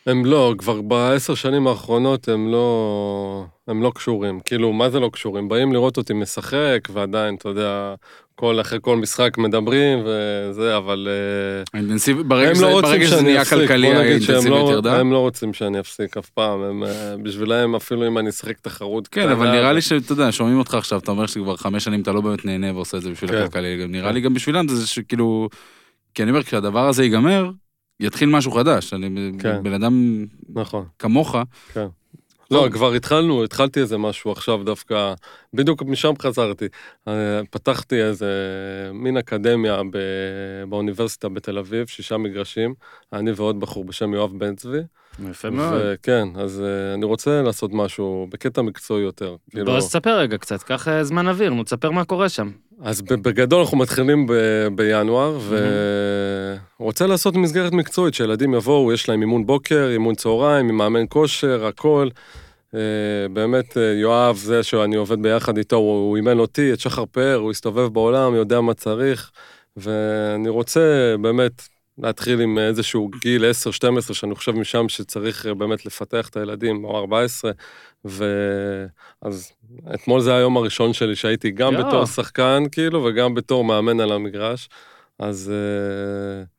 הם לא, כבר בעשר שנים האחרונות הם לא, הם לא קשורים. כאילו, מה זה לא קשורים? באים לראות אותי משחק, ועדיין, אתה יודע, כל, אחרי כל משחק מדברים וזה, אבל... אה, האינטנסיב, ברגע הם שזה לא רוצים ברגע שזה נהיה כלכלי, האינטנסיביות לא, ירדה. הם לא רוצים שאני אפסיק אף פעם, הם, אה, בשבילם אפילו אם אני אשחק תחרות כן, אבל נראה לי שאתה יודע, שומעים אותך עכשיו, אתה אומר שכבר חמש שנים אתה לא באמת נהנה ועושה את זה בשביל כן. הכלכלי, גם נראה כן. לי גם בשבילם זה שכאילו, כי אני אומר, כשהדבר הזה ייגמר, יתחיל משהו חדש. אני כן. בן אדם נכון. כמוך, לא, כבר התחלנו, התחלתי איזה משהו עכשיו דווקא, בדיוק משם חזרתי. אה, פתחתי איזה מין אקדמיה ב- באוניברסיטה בתל אביב, שישה מגרשים, אני ועוד בחור בשם יואב בן צבי. יפה מאוד. וכן, אז אה, אני רוצה לעשות משהו בקטע מקצועי יותר. כאילו, בוא אז תספר רגע קצת, קח אה, זמן אוויר, נו, תספר מה קורה שם. אז בגדול אנחנו מתחילים ב- בינואר, ורוצה לעשות מסגרת מקצועית, שילדים יבואו, יש להם אימון בוקר, אימון צהריים, עם מאמן כושר, הכל. אה, באמת, אה, יואב, זה שאני עובד ביחד איתו, הוא אימן אותי, את שחר פאר, הוא הסתובב בעולם, יודע מה צריך, ואני רוצה באמת להתחיל עם איזשהו גיל 10-12, שאני חושב משם שצריך אה, באמת לפתח את הילדים, או 14, ואז אתמול זה היום הראשון שלי שהייתי גם יואו. בתור שחקן, כאילו, וגם בתור מאמן על המגרש, אז... אה,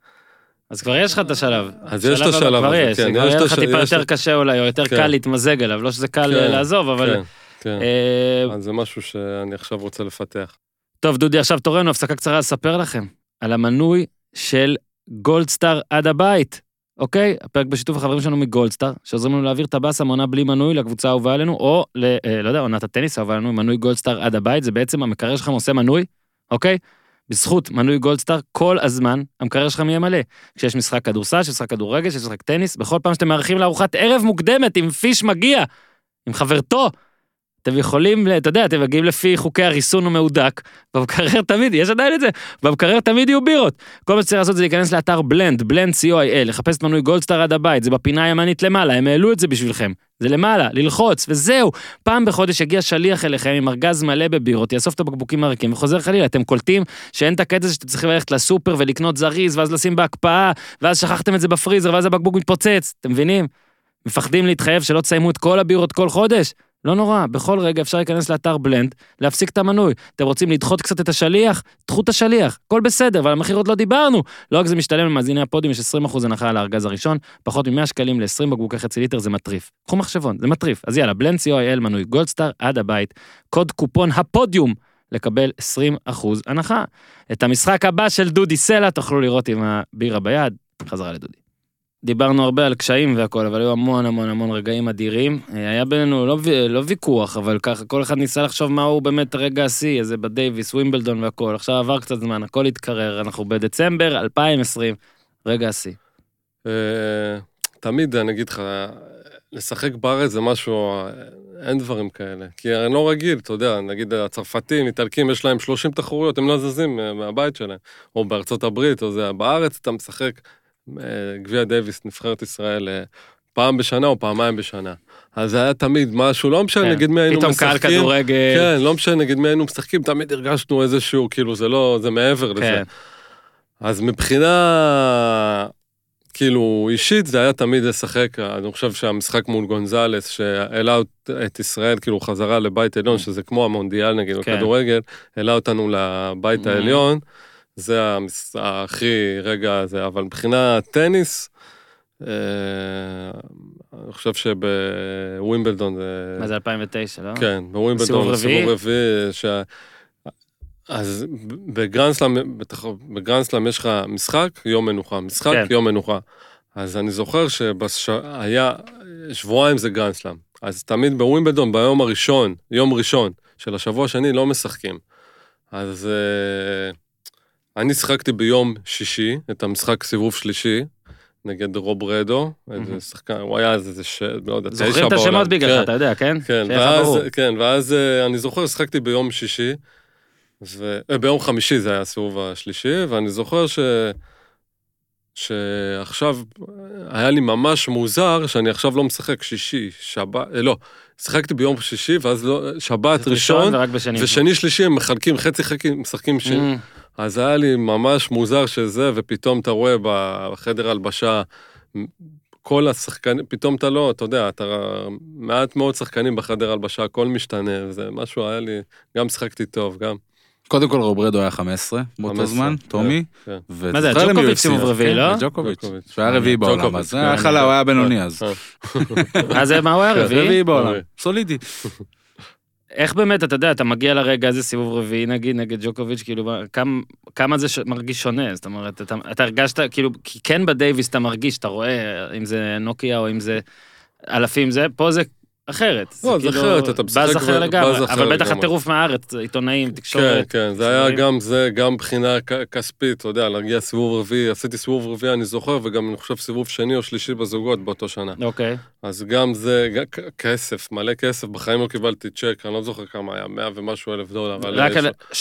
אז כבר יש לך את השלב. אז יש את השלב הזה, יש, כן, כבר יש לך טיפה יותר קשה אולי, או יותר כן. קל להתמזג עליו, לא שזה קל כן, אה, לעזוב, אבל... כן, כן. אה, אז זה משהו שאני עכשיו רוצה לפתח. טוב, דודי, עכשיו תורנו, הפסקה קצרה לספר לכם על המנוי של גולדסטאר עד הבית, אוקיי? הפרק בשיתוף החברים שלנו מגולדסטאר, שעוזרים לנו להעביר את הבאסה מעונה בלי מנוי לקבוצה האהובה עלינו, או, ל, אה, לא יודע, עונת הטניס האהובה עלינו, מנוי גולדסטאר עד הבית, זה בעצם המקרר שלכם עושה מנוי, אוקיי? בזכות מנוי גולדסטאר, כל הזמן המקרר שלכם יהיה מלא. כשיש משחק כדורסל, כשיש משחק כדורגל, כשיש משחק טניס, בכל פעם שאתם מארחים לארוחת ערב מוקדמת עם פיש מגיע, עם חברתו, אתם יכולים, אתה יודע, אתם מגיעים לפי חוקי הריסון המהודק, במקרר תמיד, יש עדיין את זה, במקרר תמיד יהיו בירות. כל מה שצריך לעשות זה להיכנס לאתר בלנד, בלנד co.il, לחפש את מנוי גולדסטאר עד הבית, זה בפינה הימנית למעלה, הם העלו את זה בשבילכם. זה למעלה, ללחוץ, וזהו. פעם בחודש יגיע שליח אליכם עם ארגז מלא בבירות, יאסוף את הבקבוקים הריקים וחוזר חלילה. אתם קולטים שאין את הקטע שאתם צריכים ללכת לסופר ולקנות זריז, ואז לשים בהקפאה, ואז שכחתם את זה בפריזר, ואז הבקבוק מתפוצץ, אתם מבינים? מפחדים להתחייב שלא תסיימו את כל הבירות כל חודש? לא נורא, בכל רגע אפשר להיכנס לאתר בלנד, להפסיק את המנוי. אתם רוצים לדחות קצת את השליח? דחו את השליח, הכל בסדר, ועל המחיר עוד לא דיברנו. לא רק זה משתלם למאזיני הפודיום, יש 20% הנחה על הארגז הראשון, פחות מ-100 שקלים ל-20 בקבוקי חצי ליטר זה מטריף. קחו מחשבון, זה מטריף. אז יאללה, בלנד co.il מנוי גולדסטאר עד הבית, קוד קופון הפודיום לקבל 20% הנחה. את המשחק הבא של דודי סלע תוכלו לראות עם הבירה ביד, חזרה לדודי. דיברנו הרבה על קשיים והכל, אבל היו המון המון המון רגעים אדירים. אה, היה בינינו לא, לא ויכוח, אבל ככה, כל אחד ניסה לחשוב מהו באמת רגע השיא, איזה בדייוויס, ווימבלדון והכל. עכשיו עבר קצת זמן, הכל התקרר, אנחנו בדצמבר 2020, רגע השיא. אה, תמיד, אני אגיד לך, לשחק בארץ זה משהו, אה, אין דברים כאלה. כי אני לא רגיל, אתה יודע, נגיד הצרפתים, איטלקים, יש להם 30 תחרויות, הם לא זזים מהבית שלהם. או בארצות הברית, או זה, בארץ אתה משחק גביע דייוויס, נבחרת ישראל, אה, פעם בשנה או פעמיים בשנה. אז זה היה תמיד משהו, לא משנה, נגיד מי היינו כן. פתאום משחקים. קהל כדורגל. כן, לא משנה, נגיד מי היינו משחקים, תמיד הרגשנו איזשהו, כאילו, זה לא, זה מעבר לזה. כן. אז מבחינה, כאילו, אישית, זה היה תמיד לשחק, אני חושב שהמשחק מול גונזלס, שהעלה את ישראל, כאילו, חזרה לבית עליון, שזה כמו המונדיאל, נגיד, כן. בכדורגל, העלה אותנו לבית Mhm. העליון, זה המס- הכי רגע הזה, אבל מבחינה טניס, אה, אני חושב שבווימבלדון זה... מה זה 2009, לא? כן, בווימבלדון, סיבוב רביעי? שה... אז בגרנדסלאם, בגרנדסלאם יש לך משחק, יום מנוחה, משחק, כן. יום מנוחה. אז אני זוכר שהיה, שבועיים זה גרנדסלאם. אז תמיד בווימבלדון, ביום הראשון, יום ראשון של השבוע השני, לא משחקים. אז אה, אני שיחקתי ביום שישי, את המשחק סיבוב שלישי, נגד רוב רדו, איזה שחקן, הוא היה איזה, איזה ש... לא יודע, תשע בעולם. זוכרים את השמות בגללך, כן. אתה יודע, כן? כן, ואז. כן, ואז אה, אני זוכר, שחקתי ביום שישי, ו... אה, ביום חמישי זה היה הסיבוב השלישי, ואני זוכר ש... שעכשיו היה לי ממש מוזר שאני עכשיו לא משחק שישי, שבת, אה, לא, שיחקתי ביום שישי, ואז לא, שבת ראשון. ושני שלישי הם מחלקים חצי חצי, משחקים שני. Mm, אז היה לי ממש מוזר שזה, ופתאום אתה רואה בחדר הלבשה, כל השחקנים, פתאום אתה לא, אתה יודע, אתה מעט מאוד שחקנים בחדר הלבשה, הכל משתנה, וזה משהו היה לי, גם שחקתי טוב, גם. קודם כל רוברדו היה 15 באותו 15, זמן, טומי. כן. מה זה, ג'וקוביץ'? סיבוב רביעי, כן, לא? ג'וקוביץ'. ג'וקוביץ'. שהוא היה רביעי בעולם, אז כן. היה חלה, הוא היה בינוני אז. אה, אז מה הוא היה רביעי? רביעי בעולם. סולידי. איך באמת, אתה יודע, אתה מגיע לרגע הזה סיבוב רביעי נגיד נגד ג'וקוביץ', כאילו, מה- כמה, כמה זה ש... מרגיש שונה? זאת אומרת, אתה, אתה הרגשת, כאילו, כי כן בדייוויס אתה מרגיש, אתה רואה, אם זה נוקיה או אם זה אלפים זה, פה זה אחרת. לא, זה אחרת, אתה משחק באז אחר לגמרי, אבל בטח. הטירוף מהארץ, עיתונאים, כן, תקשורת. כן, זה היה. גם זה, גם מבחינה כספית, אתה יודע, להגיע סיבוב רביעי, עשיתי סיבוב רביעי, אני זוכר, וגם אני חושב סיבוב שני או שלישי בזוגות באותו שנה. אוקיי. אז גם זה, כסף, מלא כסף, בחיים לא קיבלתי צ'ק, אני לא זוכר כמה היה, 100 ומשהו אלף דולר. רק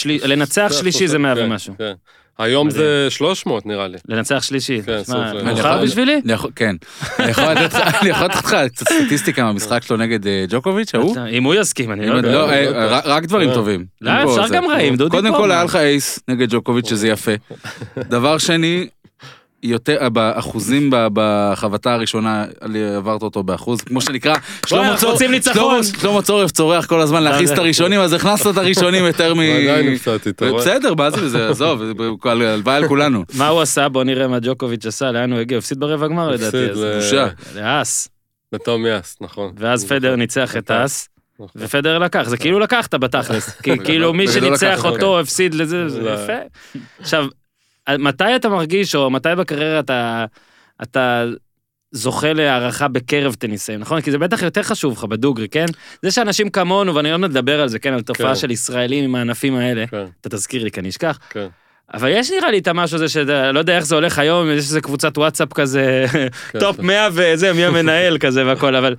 לנצח שלישי זה 100 כן, ומשהו. כן. היום. זה 300 נראה לי. לנצח שלישי. כן, סוף- מאוחר בשבילי? כן. אני יכול לתת לך- קצת סטטיסטיקה מהמשחק שלו נגד אה, ג'וקוביץ', ההוא? אם הוא יסכים, אני לא יודע. לא, אה. רק- דברים אה. טובים. לא, אפשר. גם רעים, דודי קודם פה, כל מה? היה לך אייס נגד ג'וקוביץ', שזה יפה. [LAUGHS] דבר שני, יותר, באחוזים ב- בחבטה הראשונה, עברת אותו באחוז, כמו שנקרא, שלמה צור- רוצים ניצחון. שלמה- צורף צורח כל הזמן להכניס את הראשונים, אז הכנסת את הראשונים יותר מ... ועדיין הפסדתי, אתה רואה? בסדר, מה זה, זה, עזוב, הלוואי על כולנו. [LAUGHS] מה הוא עשה? בוא נראה מה ג'וקוביץ' עשה, לאן הוא הגיע? הפסיד ברבע גמר לדעתי. הפסיד אז- ל- בושה. לאס. לטום יאס, נכון. ואז פדר ניצח את אס, נכון. ופדר לקח, זה כאילו לקחת בתכלס. כי [LAUGHS] כאילו מי בגדול שניצח אותו הפסיד לזה, זה לא. יפה. עכשיו, מתי אתה מרגיש, או מתי בקריירה אתה- אתה זוכה להערכה בקרב טניסאים, נכון? כי זה בטח יותר חשוב לך בדוגרי, כן? זה שאנשים כמונו, ואני עוד מעט נדבר על זה, כן? על תופעה כן. של ישראלים עם הענפים האלה, כן, אתה תזכיר לי, כי אני אשכח. כן. אבל יש נראה לי את המשהו הזה שאתה לא יודע איך זה הולך היום, יש איזה קבוצת וואטסאפ כזה, כן. [LAUGHS] top 100 וזה, מי המנהל כזה והכל, אבל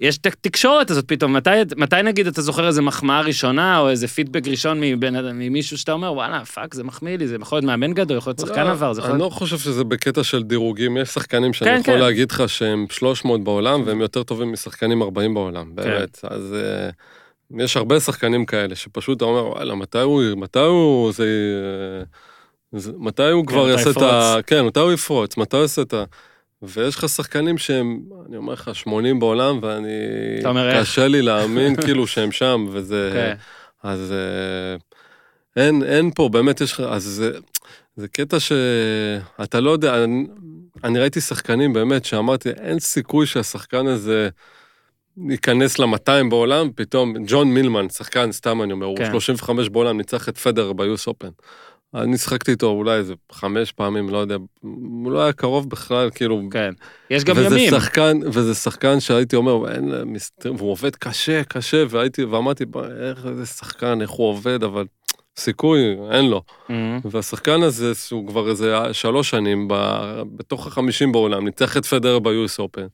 יש את התקשורת הזאת פתאום, מתי, מתי נגיד אתה זוכר איזה מחמאה ראשונה, או איזה פידבק ראשון אדם- ממישהו שאתה אומר, וואלה, fuck, זה מחמיא לי, זה יכול להיות מאמן גדול, יכול להיות שחקן לא, עבר, זה יכול אני להיות... לא חושב שזה בקטע של דירוגים, יש שחקנים שאני כן, יכול כן. להגיד לך שהם 300 בעולם, והם יותר טובים משחקנים 40 בעולם, כן. באמת. אז אה, יש הרבה שחקנים כאלה, שפשוט אתה אומר, וואלה, מתי הוא, מתי הוא, זה... אה, זה- מתי הוא כבר מתי יעשה את ה... כן, מתי הוא יפרוץ, מתי הוא יעשה את ה... ויש לך שחקנים שהם, אני אומר לך, 80 בעולם, ואני... אתה אומר, איך? קשה לי להאמין [LAUGHS] כאילו שהם שם, וזה... כן. אז אה, אין, אין פה, באמת יש לך, אז זה, זה קטע שאתה לא יודע, אני, אני ראיתי שחקנים באמת שאמרתי, אין סיכוי שהשחקן הזה ייכנס ל-200 בעולם, פתאום ג'ון מילמן, שחקן, סתם אני אומר, כן. הוא 35 בעולם, ניצח את פדר ביוס אופן. אני שחקתי איתו אולי איזה חמש פעמים, לא יודע, הוא לא היה קרוב בכלל, כאילו, כן. יש גם וזה ימים. שחקן, וזה שחקן שהייתי אומר, אין, מסתר, והוא עובד קשה, קשה, והייתי, ואמרתי, "בוא, איך זה שחקן, איך הוא עובד, אבל סיכוי, אין לו. Mhm. והשחקן הזה, הוא כבר איזה שלוש שנים ב, בתוך החמישים בעולם, ניצח את פדר ביוס אופן.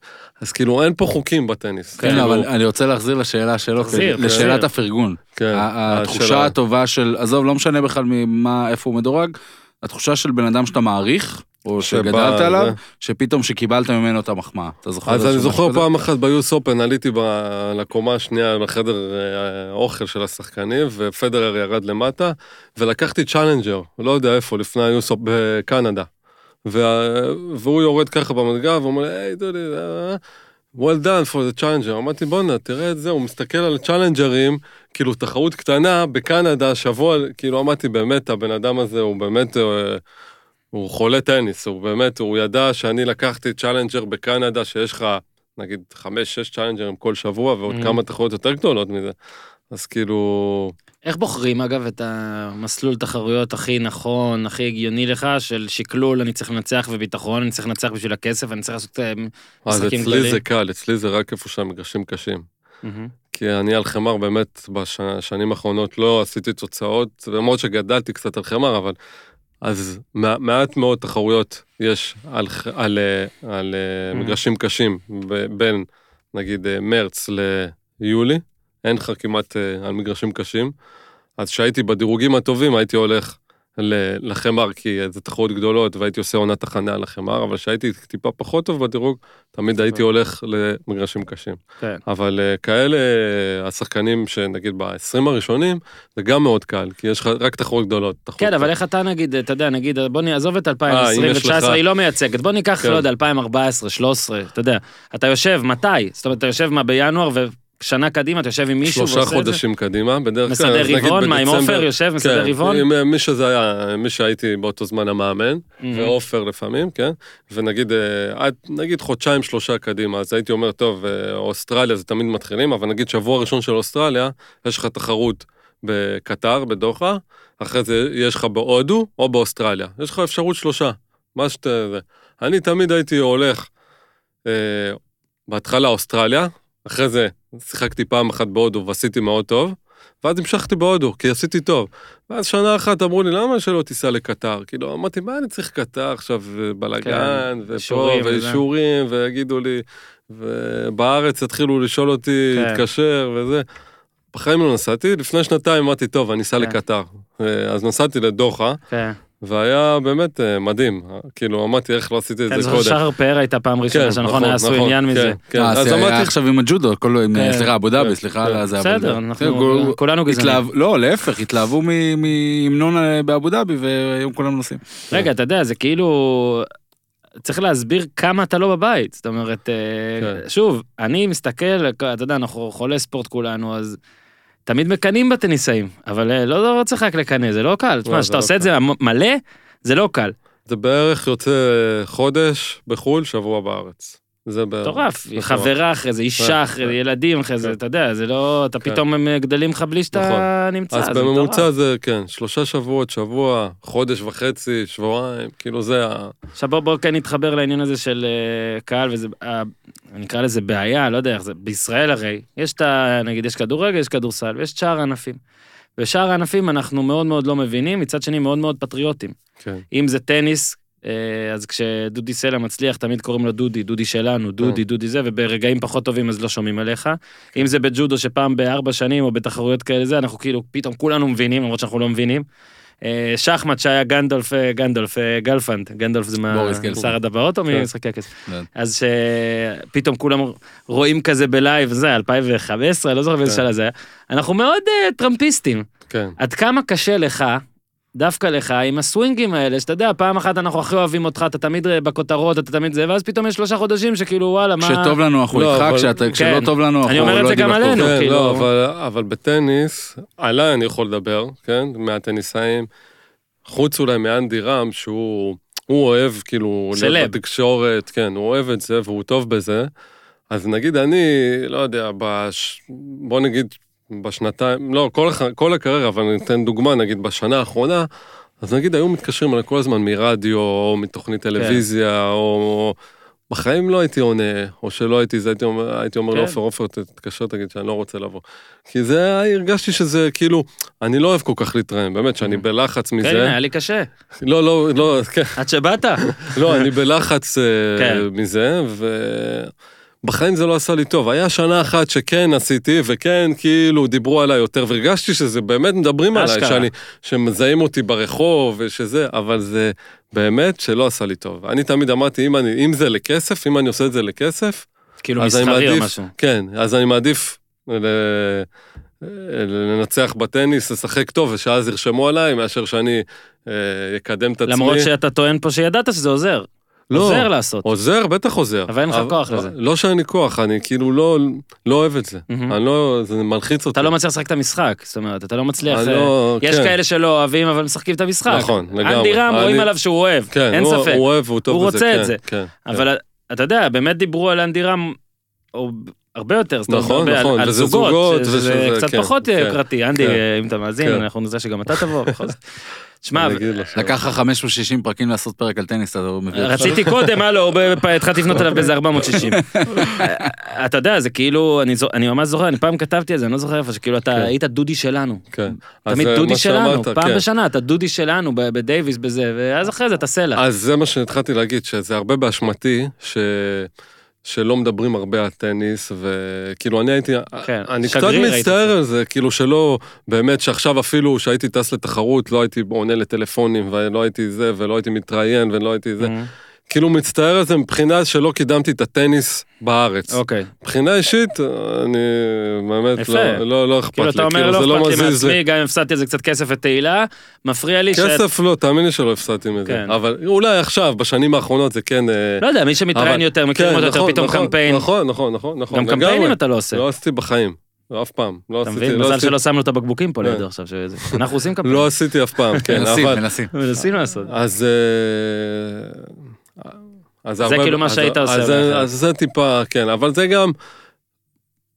אז כאילו, אין פה חוקים בטניס. כן, כאילו, אבל אני רוצה להחזיר לשאלה שלו, תחזיר, לשאלת תחזיר. הפרגון. כן, התחושה השאלה- הטובה של, עזוב, לא משנה בכלל ממה, איפה הוא מדורג, התחושה של בן אדם שאתה מעריך, או שגדלת עליו, זה. שפתאום שקיבלת ממנו את המחמאה. אתה זוכר? אז אני זוכר? פעם אחת ביוס אופן, עליתי ב- לקומה השנייה בחדר אה, האוכל של השחקנים, ופדרר ירד למטה, ולקחתי צ'אלנג'ר, לא יודע איפה, לפני ה US Open בקנדה. וה- והוא יורד ככה במדרגה, ואומר לי, היי דודי, אה, well done for the challenger. אמרתי, בואנה, תראה את זה, הוא מסתכל על צ'אלנג'רים, כאילו תחרות קטנה בקנדה, שבוע, כאילו אמרתי, באמת, הבן אדם הזה הוא באמת... אה, הוא חולה טניס, הוא באמת, הוא ידע שאני לקחתי צ'אלנג'ר בקנדה, שיש לך נגיד חמש, שש צ'אלנג'רים כל שבוע, ועוד Mhm. כמה תחרויות יותר גדולות מזה. אז כאילו, איך בוחרים אגב את המסלול תחרויות הכי נכון, הכי הגיוני לך, של שקלול, אני צריך לנצח וביטחון, אני צריך לנצח בשביל הכסף, אני צריך לעשות אה, אז משחקים אצלי גדולים? זה קל, אצלי זה רק איפה שהמגרשים קשים. מהמם. כי אני על חמר באמת בשנים האחרונות לא עשיתי תוצאות, למרות שגדלתי קצת על חמר, אבל אז מע- מעט מאוד תחרויות יש על, על, אה, על Mhm. מגרשים קשים ב- בין, נגיד, אה, מרץ ליולי, אין לך כמעט על מגרשים קשים. אז כשהייתי בדירוגים הטובים הייתי הולך לחמר, כי זה תחרויות גדולות, והייתי עושה עונת הכנה לחמר, אבל כשהייתי טיפה פחות טוב בדירוג, תמיד הייתי הולך למגרשים קשים. כן. אבל אה, כאלה, אה, השחקנים שנגיד ב-20 הראשונים, זה גם מאוד קל, כי יש לך רק תחרויות גדולות. תחרות כן, אבל קטנה. איך אתה נגיד, אתה יודע, נגיד, בוא נעזוב את אה, 2020 אם יש לך- ו-2019, היא לא מייצגת, בוא ניקח, כן. לא יודע, 2014, 13, אתה יודע, אתה יושב, מתי? זאת אומרת, אתה יושב מה, בינואר ושנה קדימה, אתה יושב עם מישהו שלושה ועושה את זה? חודשים קדימה, בדרך כלל, מסדר רבעון, מה, עם עופר יושב, מסדר כן, רבעון? עם, אה, מי שזה היה, מי שהייתי באותו זמן המאמן. ועופר לפעמים, כן? ונגיד, אה, עד, נגיד חודשיים, שלושה קדימה, אז הייתי אומר, טוב, אה, אוסטרליה זה תמיד מתחילים, אבל נגיד שבוע ראשון של אוסטרליה, יש לך תחרות בקטר, בדוחה, אחרי זה יש לך בהודו או באוסטרליה. יש לך אפשרות שלושה, מה שאתה... אני תמיד הייתי הולך, אה, בהתחלה אוסטרליה, אחרי זה שיחקתי פעם אחת בהודו ועשיתי מאוד טוב, ואז המשכתי בהודו, כי עשיתי טוב. ואז שנה אחת אמרו לי, למה שלא תיסע לקטר? כאילו, אמרתי, מה אני צריך קטר עכשיו, בלאגן, ופה, אישורים וזה." ואישורים, ויגידו לי, ובארץ יתחילו לשאול אותי, כן. להתקשר וזה. בחיים לא נסעתי, לפני שנתיים אמרתי, טוב, אני אסע כן. לקטר. אה, אז נסעתי לדוחה, כן. והיה באמת אה, מדהים. כאילו, אמרתי, איך לא עשיתי את אני זה קודם. שחר פאר הייתה פעם ראשונה, שנכון, היה עשו עניין כן, מזה. כן, אה, אז אמרתי, עכשיו עם הג'ודו, כן. סליחה, אבו כן, דאבי, סליחה כן. על זה. אבל- בסדר, כן, אנחנו כולנו גזענים. לא, להפך, התלהבו מהמנון אה, באבו דאבי והיום כולם נוסעים. רגע, אתה יודע, זה כאילו... צריך להסביר כמה אתה לא בבית. זאת אומרת, אה, כן. שוב, אני מסתכל, אתה יודע, אנחנו חולי ספורט כולנו, אז תמיד מקנאים בטניסאים, אבל אה, לא לא צריך רק לקנא, זה לא קל. תשמע, זה כשאתה לא עושה את זה מלא, זה לא קל. זה בערך יוצא חודש בחו"ל, שבוע בארץ. זה בערך. מטורף. חברה אחרי זה, אישה כן, אחרי זה, כן. ילדים אחרי זה, כן. אתה יודע, זה לא, אתה. פתאום הם גדלים לך בלי שאתה נכון. נמצא, אז זה בממוצע מטורף. זה, כן, שלושה שבועות, שבוע, חודש וחצי, שבועיים, כאילו זה ה... עכשיו בוא, בוא כן נתחבר לעניין הזה של אה, קהל, וזה, אני אקרא לזה בעיה, לא יודע איך זה, בישראל הרי, יש את ה... נגיד, יש כדורגל, יש כדורסל, ויש את שאר הענפים. ושאר הענפים אנחנו מאוד מאוד לא מבינים, מצד שני מאוד מאוד פטריוטים. כן. אם זה טניס, אה, אז כשדודי סלע מצליח, תמיד קוראים לו דודי, דודי שלנו, דודי, כן. דודי זה, וברגעים פחות טובים אז לא שומעים עליך. אם זה בג'ודו, שפעם בארבע שנים, או בתחרויות כאלה זה, אנחנו כאילו, פתאום כולנו מבינים, למרות שאנחנו לא מבינים. אה, שחמט שהיה גנדולף, אה, גנדולף, אה, גלפנד, גנדולף זה מה... בוריס גלפנד. שר הדברות או. ממשחקי הכסף? אז שפתאום כולם רואים כזה בלייב, זה 2015, לא זוכר באיזה כן. שנה זה היה. אנחנו מאוד טראמפיסטים. כן. עד כמה קשה לך, דווקא לך, עם הסווינגים האלה, שאתה יודע, פעם אחת אנחנו הכי אוהבים אותך, אתה תמיד אה, בכותרות, אתה תמיד זה, ואז פתאום יש שלושה חודשים שכאילו וואלה, מה... כשטוב לנו אנחנו לא, איתך, אבל- כשאתה- כשלא כן. טוב לנו אנחנו אני לא אומר את זה יודעים גם עלינו. טוב. כן, כאילו- לא, אבל, אבל בטניס, עליי אני יכול לדבר, כן, מהטניסאים, חוץ אולי מאנדי רם, שהוא הוא אוהב כאילו, סלב. בתקשורת, כן, הוא אוהב את זה והוא טוב בזה. אז נגיד אני, לא יודע, בש... בוא נגיד בשנתיים, לא, כל, כל הקריירה, אבל אני אתן דוגמה, נגיד בשנה האחרונה, אז נגיד היו מתקשרים אליי כל הזמן מרדיו, או מתוכנית טלוויזיה, או... בחיים לא הייתי עונה, או שלא הייתי זה, הייתי אומר, הייתי אומר כן. לעופר, עופר, תתקשר, תגיד שאני לא רוצה לבוא. כי זה, הרגשתי שזה כאילו, אני לא אוהב כל כך להתראיין, באמת, שאני בלחץ כן, מזה. היה לי קשה. לא, לא, לא, כן, עד שבאת. לא, אני בלחץ אה, כן. מזה, ובחיים זה לא עשה לי טוב. היה שנה אחת שכן עשיתי, וכן, כאילו, דיברו עליי יותר, והרגשתי שזה באמת מדברים עליי, אשכרה. שאני, שמזהים אותי ברחוב, ושזה, אבל זה באמת שלא עשה לי טוב. אני תמיד אמרתי, אם, אני, אם זה לכסף, אם אני עושה את זה לכסף, כאילו מסחרי או משהו. כן, אז אני מעדיף ל... לנצח בטניס, לשחק טוב, ושאז ירשמו עליי, מאשר שאני אה, אקדם את עצמי. למרות שאתה טוען פה שידעת שזה עוזר. לא. עוזר לעשות. עוזר, בטח עוזר. אבל אין לך כוח לזה. לא שאין לי כוח, אני כאילו לא, לא אוהב את זה. מהמם. אני לא, זה מלחיץ אותי. אתה לא מצליח לשחק את המשחק, זאת אומרת, אתה לא מצליח... אני אה, לא, יש כן. כאלה שלא אוהבים, אבל משחקים את המשחק. נכון, לגמרי. אנדי רם, אני- רואים עליו שהוא אוהב, כן, אין הוא, ספק. הוא אוהב והוא טוב הוא בזה. רוצה את כן, זה. כן, אבל אתה יודע, באמת דיברו על אנדי רם, או הרבה יותר, זאת אומרת, נכון, על- נכון, על וזה זוגות, זוגות, שזה ושזה- קצת כן, פחות כן, יוקרתי. אנדי, כן. אה, אם אתה מאזין, כן. אנחנו נרצה שגם אתה תבוא. בכל זאת. [LAUGHS] שמע, לקח לך 560 פרקים לעשות פרק על טניס, אתה מביא אותך. רציתי קודם, הלו, התחלתי לפנות אליו באיזה 460. [LAUGHS] אתה יודע, זה כאילו, אני ממש זוכר, אני פעם כתבתי על זה, אני לא זוכר איפה, שכאילו אתה כן. היית דודי שלנו. כן. תמיד דודי שלנו, פעם כן. בשנה, אתה דודי שלנו בדייוויס בזה, ואז אחרי זה אתה סלע. אז זה מה שהתחלתי להגיד, שזה הרבה באשמתי, ש... שלא מדברים הרבה על טניס, וכאילו אני הייתי, כן, אני קצת מצטער. על זה, כאילו שלא, באמת שעכשיו אפילו שהייתי טס לתחרות, לא הייתי עונה לטלפונים, ולא הייתי זה, ולא הייתי מתראיין, ולא הייתי זה, Mhm. כאילו מצטער על זה מבחינה שלא קידמתי את הטניס בארץ. אוקיי. מבחינה אישית, אני באמת. לא, לא, לא אכפת כאילו לי, אתה אומר, כאילו לא זה לא אכפת לי מזיז לי. מעצמי, גם אם הפסדתי על זה קצת כסף ותהילה, מפריע לי ש... כסף לא, תאמין לי שלא הפסדתי מזה. כן. אבל אולי עכשיו, בשנים האחרונות זה כן... אה, לא יודע, מי שמתראיין אבל- יותר, מכירים כן, אותו יותר, נכון, פתאום נכון, קמפיין. נכון, נכון, נכון, נכון. גם קמפיינים לגמרי. אתה לא עושה. לא עשיתי בחיים. לא, אף פעם. לא אתה עשיתי, מבין? לא מזל שלא שמנו את הבקבוקים פה כן. לידו עכשיו. אנחנו עושים קמפיין. לא עשיתי אף פעם, כן, מנסים, אבל... מנסים. מנסים לעשות. אז... אז זה הרבה- כאילו מה אז- שהיית עושה אז זה-. אז זה טיפה, כן, אבל זה גם...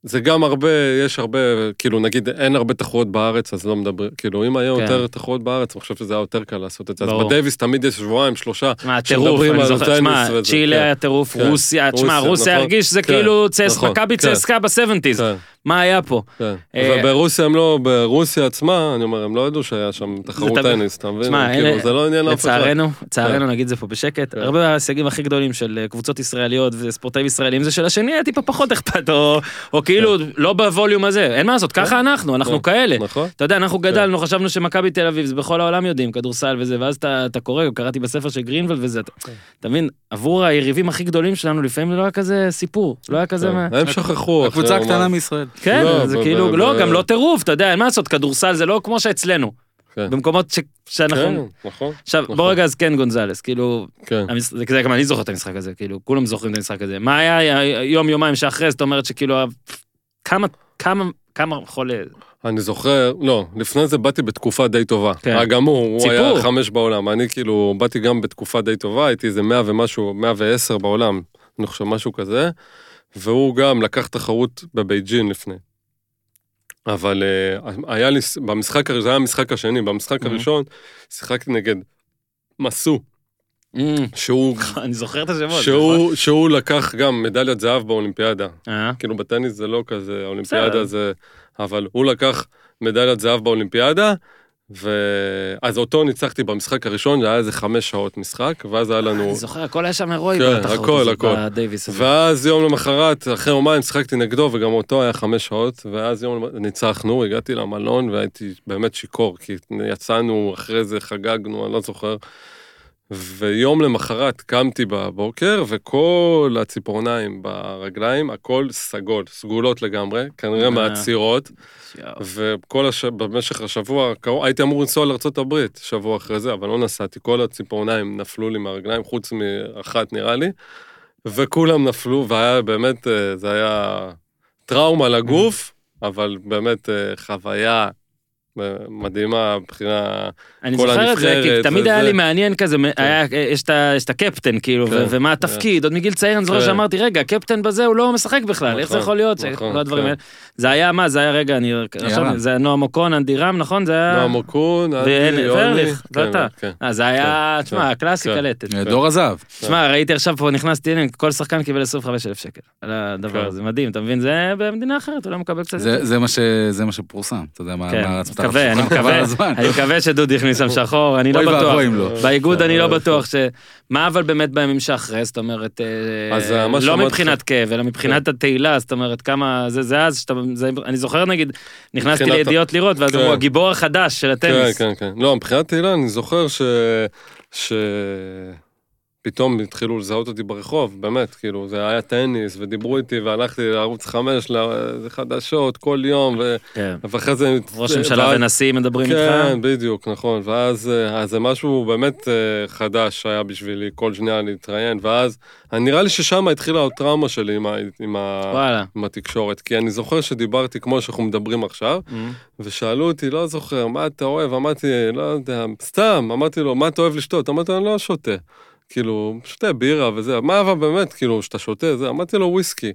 זה גם הרבה, יש הרבה, כאילו נגיד אין הרבה תחרויות בארץ, אז לא מדבר, כאילו אם היה כן. יותר תחרויות בארץ, אני חושב שזה היה יותר קל לעשות את זה. אז ברור. בדייוויס תמיד יש שבועיים, שלושה, הטירוף, שמדברים אני זוכר, טניס שמע, וזה, צ'ילה כן. היה טירוף, כן. רוסיה, תשמע, רוסיה, נכון. הרגיש שזה כן, כאילו צס, נכון, מכבי. צסקה ב-70's, כן, מה היה פה? כן. אה, וברוסיה הם לא, ברוסיה עצמה, אני אומר, הם לא ידעו שהיה שם תחרות טניס, אתה מבין? כאילו, זה לא עניין אף אחד. לצערנו, לצערנו נגיד זה פה בשקט, כן. הרבה מההישגים הכי גדולים של אה, קבוצות ישראליות וספורטאים ישראלים זה שלשני היה טיפה פחות אכפת, או- או כאילו לא בווליום הזה, אין מה לעשות, ככה אנחנו, אנחנו כן. כאלה. נכון? אתה יודע, אנחנו גדלנו, חשבנו שמכבי תל אביב, זה בכל העולם יודעים, כדורסל וזה, ואז אתה, אתה קורא, קראתי בספר של גרינוולד וזה, אתה כן. מבין, עבור היריבים הכי גדולים שלנו, לפעמים זה לא היה כזה סיפור, לא היה כזה מה... הם שכחו. הקבוצה הקטנה. מישראל. כן, לא, זה ב- כאילו, ב- לא, ב- גם לא טירוף, אתה יודע, אין מה לעשות, כדורסל זה לא כמו שאצלנו, כן. במקומות ש- כן, שאנחנו... נכון. עכשיו, נכון. בוא רגע אז כן גונזלס, כאילו, כן. המש- זה גם אני זוכר את המשחק הזה, כאילו, כולם זוכרים את המשחק הזה. מה היה יום, יומיים שאחרי, זאת אומרת שכאילו, כמה, כמה, כמה חולה... אני זוכר, לא, לפני זה באתי בתקופה די טובה. כן. כן. גם הוא, הוא. היה חמש בעולם. אני כאילו, באתי גם בתקופה די טובה, הייתי איזה מאה ומשהו, מאה ועשר בעולם, אני חושב משהו כזה, והוא גם לקח תחרות בבייג'ין לפני. אבל אה, היה לי, במשחק זה היה המשחק השני, במשחק Mhm. הראשון, שיחקתי נגד מסו, שהוא, [LAUGHS] אני זוכר את השמות. שהוא, שהוא לקח גם מדליית זהב באולימפיאדה. נכון? אה? כאילו בטניס זה לא כזה. האולימפיאדה זה... אבל הוא לקח מדליית זהב באולימפיאדה, ואז אותו ניצחתי במשחק הראשון, זה היה איזה חמש שעות משחק, ואז היה לנו... אני זוכר, הכל היה שם הירואי כן, בתחרות הכל, הזאת, הכל. בדייוויס הזה. ואז יום למחרת, אחרי יומיים שיחקתי נגדו, וגם אותו היה חמש שעות, ואז יום ניצחנו, הגעתי למלון, והייתי באמת שיכור, כי יצאנו, אחרי זה חגגנו, אני לא זוכר. ויום למחרת קמתי בבוקר, וכל הציפורניים ברגליים, הכל סגול, סגולות לגמרי, כנראה אה. מהצירות. וכל הש... במשך השבוע, הייתי אמור לנסוע לארה"ב שבוע אחרי זה, אבל לא נסעתי, כל הציפורניים נפלו לי מהרגליים, חוץ מאחת נראה לי, וכולם נפלו, והיה באמת, אה, זה היה טראומה לגוף, אבל באמת אה, חוויה מדהימה מבחינה... אני זוכר את זה, כי תמיד היה. לי מעניין כזה, היה- יש את הקפטן, כאילו, ו- כן, ומה התפקיד, עוד מגיל צעיר אני זוכר כן. שאמרתי, רגע, הקפטן בזה הוא לא משחק בכלל, איך זה נכון, יכול להיות, נכון, כל הדברים כן. האלה. זה היה מה, זה היה, רגע, אני רשמתי, זה היה נועם אוקון, אנדי רם, נכון? זה היה... נועם אוקון, אנדי, יוני, וארליך, כן, ואתה. כן. אה, זה היה, כן, תשמע, כן, קלאסי כן. קלטת. דור הזהב. תשמע, ראיתי עכשיו פה, נכנסתי, כל שחקן קיבל 25,000 שקל על הדבר כן. הזה, מדהים, אתה מבין? זה במדינה אחרת, הוא לא מקבל קצת... זה- זה מה ש- זה מה שפורסם, אתה יודע מה כן, מקווה, אני מקווה. אני מקווה שדודי הכניס שם שחור, אני לא אוי בטוח. ואבוי אם לא. באיגוד אני לא אבל- בטוח ש... מה אבל באמת בימים שאחרי, זאת אומרת, אה, אה, לא מבחינת כאב, אלא מבחינת התהילה, זאת אומרת, כמה, זה זה אז, שאתה, אני זוכר נגיד, נכנסתי לידיעות לראות, ואז כן. אמרו, הגיבור החדש של כן, הטניס. כן, כן. לא, מבחינת תהילה, אני זוכר ש... פתאום התחילו לזהות אותי ברחוב, באמת, כאילו, זה היה טניס, ודיברו איתי, והלכתי לערוץ 5, לחדשות, כל יום, ו... כן. ואחרי זה... ראש ממשלה ואז- ונשיא מדברים איתך. כן, בדיוק, נכון. ואז אה, זה משהו באמת אה, חדש היה בשבילי, כל שנייה להתראיין, ואז נראה לי ששם התחילה הטראומה שלי עם, ה... עם, ה... עם התקשורת, כי אני זוכר שדיברתי כמו שאנחנו מדברים עכשיו, ושאלו אותי, לא זוכר, מה אתה אוהב? אמרתי, לא יודע, סתם, אמרתי לו, מה אתה אוהב לשתות? אמרתי לו, אני לא שותה. כאילו, שותה בירה וזה, מה אבל באמת, כאילו, שאתה שותה, זה, אמרתי לו וויסקי,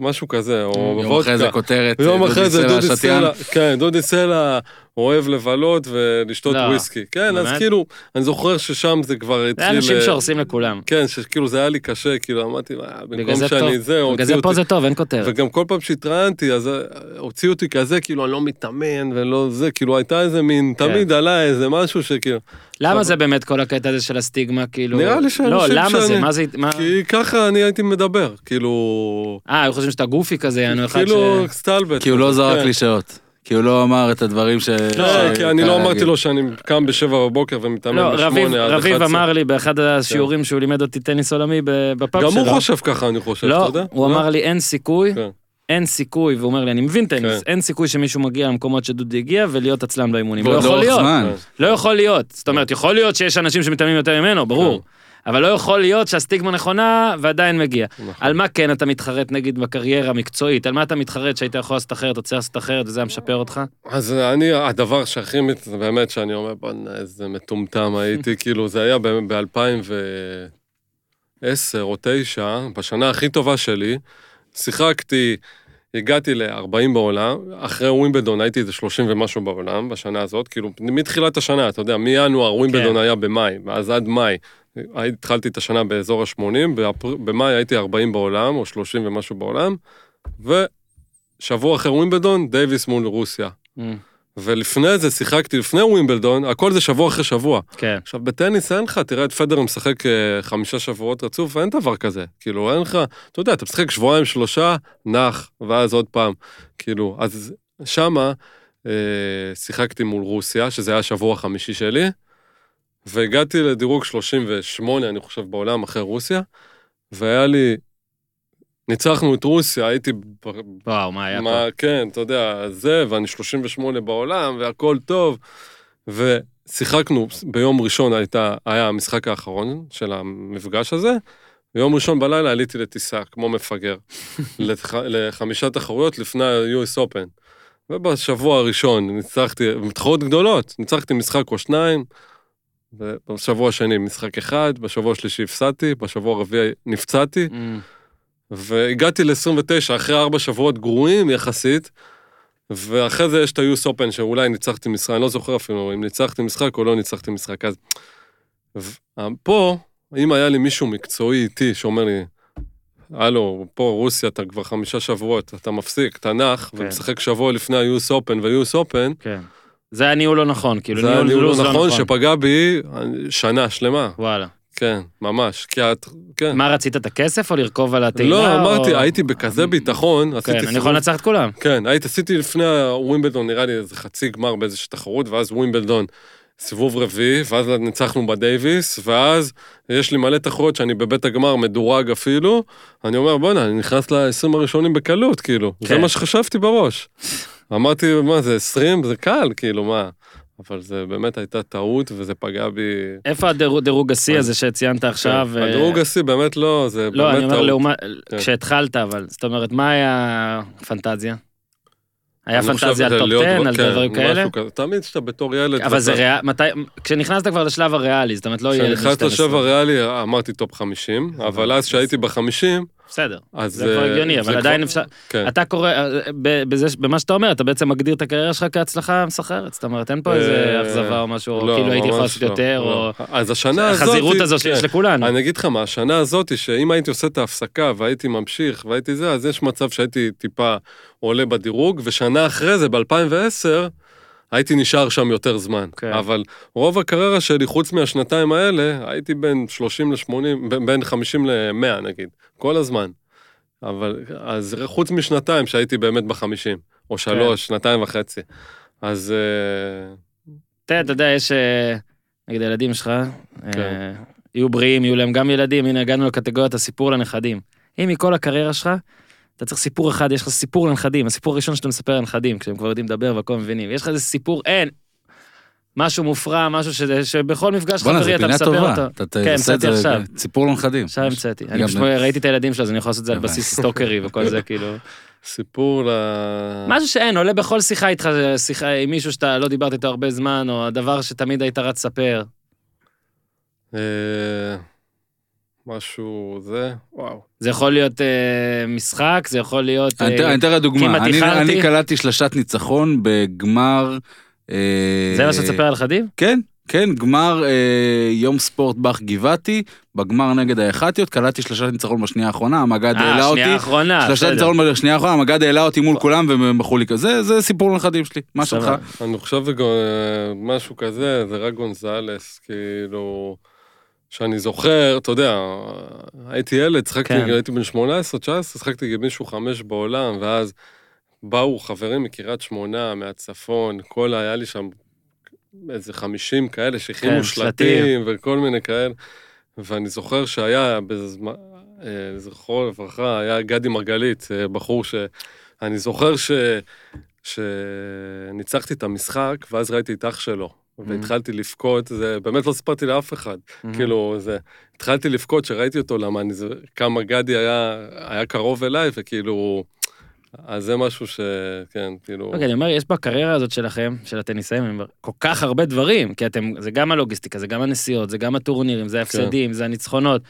משהו כזה, או יום אחרי זה וודקה. כותרת, דודי אחרי זה דודי. סלע, כן, דודי סלע אוהב לבלות ולשתות לא, וויסקי. כן, אז באמת? כאילו, אני זוכר ששם זה כבר זה התחיל... אנשים אה, שהורסים לכולם. כן, שכאילו זה היה לי קשה, כאילו אמרתי, "מה, בגלל במקום זה שאני טוב. זה, בגלל הוציאו זה פה אותי. זה טוב, אין כותרת. וגם כל פעם שהתראיינתי, אז אה, הוציאו אותי כזה, כאילו, אני לא מתאמן ולא זה, כאילו, הייתה איזה מין, כן. תמיד עליי איזה משהו שכאילו, למה זה באמת כל הקטע הזה של הסטיגמה, כאילו... נראה לי שאנשים לא, למה זה? שאני- מה זה... כי ככה אני הייתי מדבר, כאילו, אה, חושבים שאתה גופי כזה, יענו אחד ש... כאילו, סטלבט. כי הוא לא זרק כן. קלישאות. כי הוא לא אמר את הדברים ש... לא, כי אני לא אמרתי. לו שאני קם בשבע בבוקר ומתאמן לא, רביב, בשמונה עד רביב 11. אמר לי באחד השיעורים שהוא לימד אותי טניס עולמי ב- בפאב גם שלו. הוא חושב ככה, אני חושב, אתה לא, יודע? הוא אמר לי אין סיכוי, כן. אין סיכוי, והוא אומר לי, אני מבין טניס, כן. אין סיכוי שמישהו מגיע למקומות שדודי הגיע ולהיות עצלן באימונים. לא יכול להיות. זמן. כן. לא יכול להיות. זאת אומרת, יכול להיות שיש אנשים שמתאמנים יותר ממנו, ברור. אבל לא יכול להיות שהסטיגמה נכונה ועדיין מגיע. נכון. על מה כן אתה מתחרט נגיד בקריירה המקצועית? על מה אתה מתחרט שהיית יכול לעשות אחרת או צריך לעשות אחרת וזה היה משפר אותך? אז אני, הדבר שהכי, מת- באמת שאני אומר, בוא'נה, איזה מטומטם הייתי, [LAUGHS] כאילו, זה היה ב-2010 או 2009, בשנה הכי טובה שלי, שיחקתי, הגעתי ל-40 בעולם, אחרי ווימבלדון הייתי איזה 30 ומשהו בעולם בשנה הזאת, כאילו, מתחילת השנה, אתה יודע, מינואר ווימבלדון כן. היה במאי, ואז עד מאי. התחלתי את השנה באזור ה-80, במאי הייתי 40 בעולם, או 30 ומשהו בעולם, ושבוע אחרי ווימבלדון, דייוויס מול רוסיה. ולפני זה שיחקתי, לפני ווימבלדון, הכל זה שבוע אחרי שבוע. כן. עכשיו, בטניס אין לך, תראה את פדר משחק אה, חמישה שבועות רצוף, אין דבר כזה. כאילו, אין לך, אתה יודע, אתה משחק שבועיים, שלושה, נח, ואז עוד פעם. כאילו, אז שמה אה, שיחקתי מול רוסיה, שזה היה השבוע החמישי שלי, והגעתי לדירוג 38, אני חושב, בעולם אחרי רוסיה, והיה לי, ניצחנו את רוסיה, הייתי וואו, מה היה פה? מה, כן, אתה יודע, זה, ואני 38 בעולם, והכל טוב. ושיחקנו, ביום ראשון הייתה, היה המשחק האחרון של המפגש הזה, ביום ראשון בלילה עליתי לטיסה, כמו מפגר, [LAUGHS] לח, לחמישה תחרויות לפני ה-US Open. ובשבוע הראשון ניצחתי, תחרויות גדולות, ניצחתי משחק או שניים, ובשבוע השני משחק אחד, בשבוע השלישי הפסדתי, בשבוע הרביעי נפצעתי, אמ, והגעתי ל-29 אחרי ארבע שבועות גרועים יחסית, ואחרי זה יש את ה-US Open שאולי ניצחתי משחק, אני לא זוכר אפילו אם ניצחתי משחק או לא ניצחתי משחק. אז ו- פה, אם היה לי מישהו מקצועי איתי שאומר לי, הלו, פה רוסיה, אתה כבר חמישה שבועות, אתה מפסיק, אתה נח, כן. ומשחק שבוע לפני ה-US Open וה-US Open, כן. זה היה ניהול לא נכון, כאילו זה היה ניהול ניהול לא לא נכון נכון. שפגע בי שנה שלמה, וואלה. כן, ממש, כי את, כן. מה רצית, את הכסף או לרכוב על התהילה? לא, או- אמרתי, הייתי בכזה ביטחון, כן, עשיתי אני יכול לנצח את כולם. כן, הייתי, עשיתי לפני הווימבלדון, נראה לי איזה חצי גמר באיזושהי תחרות, ואז ווימבלדון, סיבוב רביעי, ואז ניצחנו בדייוויס, ואז יש לי מלא תחרויות שאני בבית הגמר מדורג אפילו, אני אומר, בואנה, אני נכנס ל-20 הראשונים בקלות, כאילו. זה כן. מה שחשבתי בראש. אמרתי, מה, זה 20? זה קל, כאילו, מה? אבל זה באמת הייתה טעות, וזה פגע בי... איפה הדירוג דירוג השיא הזה שציינת עכשיו? כן. אה, הדירוג השיא באמת לא, זה לא, באמת אני אומר טעות. לעומת, כן. כשהתחלת, אבל, זאת אומרת, מה היה פנטזיה? היה פנטזיה על שזה top להיות- 10, על כן, דברים כאלה? תמיד כשאתה בתור ילד... אבל זה ריאלי, מתי, כשנכנסת כבר לשלב הריאלי, זאת אומרת, לא בן כשנכנסת 12. לשבע ריאלי, אמרתי top 50, אבל אז כשהייתי בחמישים, בסדר, אז... זה כבר אה, הגיוני, אבל עדיין אפשר, כן. אתה קורא, אה, במה שאתה אומר, אתה בעצם מגדיר את הקריירה שלך כהצלחה מסחררת, זאת אומרת, אין פה איזה אה, אכזבה או משהו, או לא, כאילו הייתי יכול לעשות לא, יותר, או לא. אז השנה הזאת... החזירות הזו שיש כן. לכולנו. אני אגיד לך מה, השנה הזאת, שאם הייתי עושה את ההפסקה והייתי ממשיך והייתי זה, אז יש מצב שהייתי טיפה עולה בדירוג, ושנה אחרי זה, ב-2010, הייתי נשאר שם יותר זמן. כן. אבל רוב הקריירה שלי, חוץ מהשנתיים האלה, הייתי בין 30 ל-80, בין- בין 50 ל-100 נגיד, כל הזמן. אבל, אז חוץ משנתיים שהייתי באמת בחמישים, או שלוש, שנתיים וחצי. אז... אה, תראה, אתה יודע, יש, אה, נגיד הילדים שלך, אה, כן. יהיו בריאים, יהיו להם גם ילדים, הנה הגענו לקטגוריית הסיפור לנכדים. אם מכל הקריירה שלך, אתה צריך סיפור אחד, יש לך סיפור לנכדים, הסיפור הראשון שאתה מספר לנכדים, כשהם כבר יודעים לדבר והכל מבינים. יש לך איזה סיפור, אין. משהו מופרע, משהו שזה, שבכל מפגש חברי זה אתה מספר טובה. אותו. אתה כן, המצאתי זה, עכשיו. סיפור לנכדים. עכשיו המצאתי. אני פשוט ראיתי את הילדים שלו, אז אני יכול לעשות את זה על. בסיס סטוקרי וכל זה, [LAUGHS] כאילו. סיפור ל... משהו שאין, עולה בכל שיחה איתך, שיחה עם מישהו שאתה לא דיברת איתו הרבה זמן, או הדבר שתמיד היית רץ לספר. אה, משהו זה, וואו. זה יכול להיות אה, משחק, זה יכול להיות... אני אתן- אה, לך דוגמה, אני-. אני קלטתי שלשת ניצחון בגמר... אה, זה מה שתספר על חדיב? כן, כן, גמר אה, יום ספורט באך גבעתי, בגמר נגד היח"טיות, קלטתי שלושה ניצחון בשנייה האחרונה, המג"ד העלה אה, אותי. שנייה האחרונה, שלושה. ניצחון בשנייה האחרונה, המג"ד העלה אותי מול כולם והם בחרו לי כזה, זה סיפור לנכדים שלי, מה שלך? אני חושב שגו- משהו כזה, זה רק גונזלס, כאילו, שאני זוכר, אתה יודע, הייתי ילד, שחקתי, כן. הייתי בן 18, 19, שחקתי נגד מישהו חמש בעולם, ואז באו חברים מקריית שמונה, מהצפון, כל, היה לי שם איזה 50 כאלה שהכינו כן, שלטים. שלטים וכל מיני כאלה, ואני זוכר שהיה בזמן, אה, זכרו לברכה, היה גדי מרגלית, אה, בחור ש... אני זוכר ש... שניצחתי את המשחק, ואז ראיתי את אח שלו, והתחלתי לבכות, זה באמת לא סיפרתי לאף אחד, כאילו, זה, התחלתי לבכות שראיתי אותו, למה אני, זה, כמה גדי היה, היה קרוב אליי, וכאילו, אז זה משהו ש... כן, כאילו... אוקיי, אני אומר, יש בקריירה הזאת שלכם, של הטניסאים, אומר, כל כך הרבה דברים, כי אתם, זה גם הלוגיסטיקה, זה גם הנסיעות, זה גם הטורנירים, זה ההפסדים, זה הניצחונות.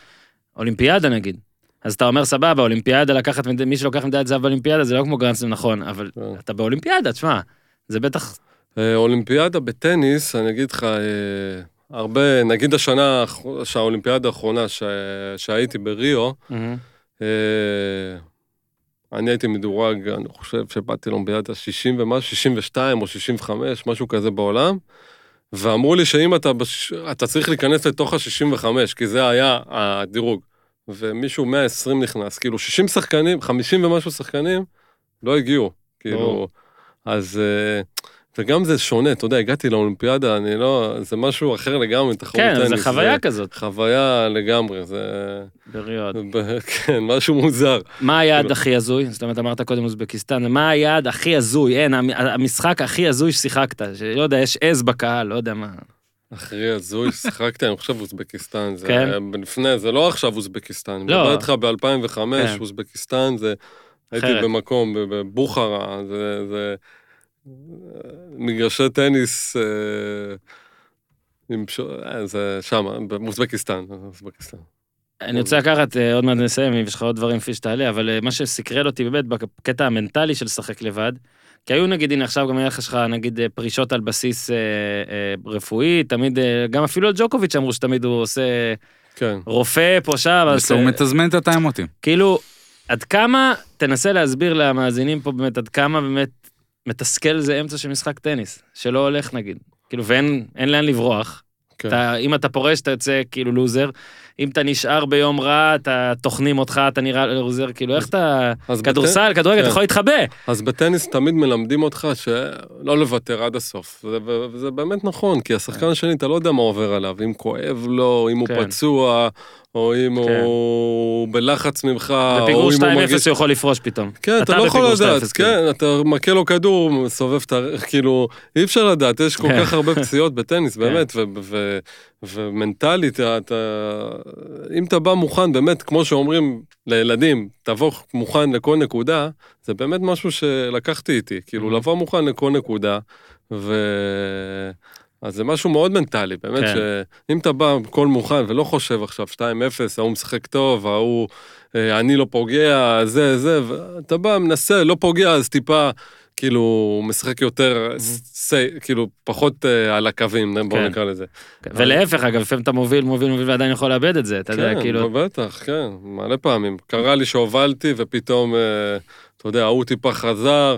אולימפיאדה נגיד. אז אתה אומר, סבבה, אולימפיאדה, לקחת, מי שלוקח מדליית זהב באולימפיאדה זה לא כמו גרנדסלאם, נכון, אבל כן. אתה באולימפיאדה, תשמע, זה בטח... אה, אולימפיאדה בטניס, אני אגיד לך, אה, הרבה, נגיד השנה, שהאולימפיאדה האחרונה ש- שהייתי בריו, אה, אני הייתי מדורג, אני חושב שבאתי לאולימפיאדה 60 ומשהו, 62 או 65, משהו כזה בעולם, ואמרו לי שאם אתה, בש... אתה צריך להיכנס לתוך ה-65, כי זה היה הדירוג, ומישהו 120 נכנס, כאילו 60 שחקנים, 50 ומשהו שחקנים, לא הגיעו, כאילו, ברור. אז... אה, וגם זה שונה, אתה יודע, הגעתי לאולימפיאדה, אני לא, זה משהו אחר לגמרי, תחרות כן, טניס. זה חוויה כזאת, חוויה לגמרי, זה... בריאות. ב- [LAUGHS] כן, משהו מוזר. מה היעד כאילו- הכי הזוי? זאת אומרת, אמרת קודם אוזבקיסטן, מה היעד הכי הזוי? אין, המ- המשחק הכי הזוי ששיחקת, שלא יודע, יש עז בקהל, לא יודע מה. אחרי הזוי, שיחקתי, אני חושב אוזבקיסטן, זה כן? לפני, זה לא עכשיו אוזבקיסטן, אני לא. מדבר איתך ב-2005, כן. אוזבקיסטן זה, הייתי. במקום, בבוכרה, זה, זה מגרשי טניס, אה. אה, זה שם, באוזבקיסטן, אוזבקיסטן. אני רוצה לקחת, אה, עוד מעט נסיים, אם יש לך עוד דברים כפי שתעלה, אבל מה שסקרן אותי באמת בקטע המנטלי של לשחק לבד, כי היו נגיד, הנה עכשיו גם היה לך נגיד פרישות על בסיס אה, אה, רפואי, תמיד, אה, גם אפילו על ג'וקוביץ' אמרו שתמיד הוא עושה כן. רופא פה שם, אז אה, מתזמן את הטיימוטים. כאילו, עד כמה, תנסה להסביר למאזינים פה באמת, עד כמה באמת מתסכל זה אמצע של משחק טניס, שלא הולך נגיד. כאילו, ואין אין לאן לברוח. כן. אתה, אם אתה פורש, אתה יוצא כאילו לוזר. אם אתה נשאר ביום רע, אתה טוחנים אותך, אתה נראה לוזר. כאילו, איך אתה... אז כדורסל, כדורגל, אתה כן. יכול להתחבא. אז בטניס תמיד מלמדים אותך שלא לוותר עד הסוף, וזה, וזה באמת נכון, כי השחקן השני, אתה לא יודע מה עובר עליו, אם כואב לו, אם הוא כן. פצוע, או אם כן. הוא בלחץ ממך, או בפיגור אם 2-0 הוא מרגיש... הוא יכול לפרוש פתאום. כן, אתה לא יכול בפיגור 2-0, לדעת, כאילו. כן, אתה מכה לו כדור, מסובב את ה... [LAUGHS] כאילו, אי אפשר לדעת, יש כל כן. כך הרבה [LAUGHS] פציעות בטניס, כן. באמת, ו- ו- ומנטלית, אתה... אם אתה בא מוכן, באמת, כמו שאומרים לילדים, תבוא מוכן לכל נקודה, זה באמת משהו שלקחתי איתי, כאילו, Mhm. לבוא מוכן לכל נקודה, ו... אז זה משהו מאוד מנטלי, באמת, כן. שאם אתה בא הכל מוכן ולא חושב עכשיו 2-0, ההוא משחק טוב, ההוא, אה, אני לא פוגע, זה, זה, ואתה בא, מנסה, לא פוגע, אז טיפה, כאילו, משחק יותר, סי, כאילו, פחות אה, על הקווים, בואו כן. נקרא לזה. ולהפך, אגב, לפעמים אתה מוביל, מוביל, מוביל, ועדיין יכול לאבד את זה, אתה יודע, כן, כאילו... בטח, כן, מלא פעמים. קרה לי שהובלתי ופתאום, אה, אתה יודע, ההוא טיפה חזר.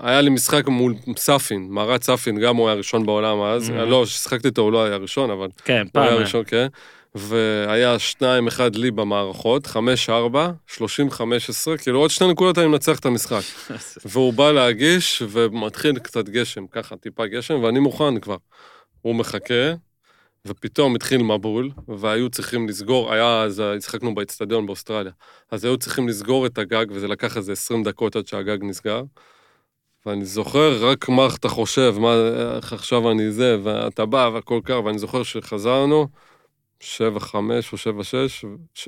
היה לי משחק מול סאפין, מרת סאפין, גם הוא היה ראשון בעולם אז. Mhm. לא, כששיחקתי איתו הוא לא היה ראשון, אבל כן, הוא היה פעם. ראשון, כן. והיה שניים, אחד לי במערכות, חמש, ארבע, שלושים, חמש עשרה, כאילו עוד שתי נקודות אני מנצח את המשחק. [LAUGHS] והוא בא להגיש, ומתחיל קצת גשם, ככה, טיפה גשם, ואני מוכן כבר. הוא מחכה, ופתאום התחיל מבול, והיו צריכים לסגור, היה אז, שיחקנו באצטדיון באוסטרליה, אז היו צריכים לסגור את הגג, וזה לקח איזה 20 דקות עד שהגג נסגר. ואני זוכר רק מה אתה חושב, מה, איך עכשיו אני זה, ואתה בא והכל קר, ואני זוכר שחזרנו, 7-5 או 7-6, 6-0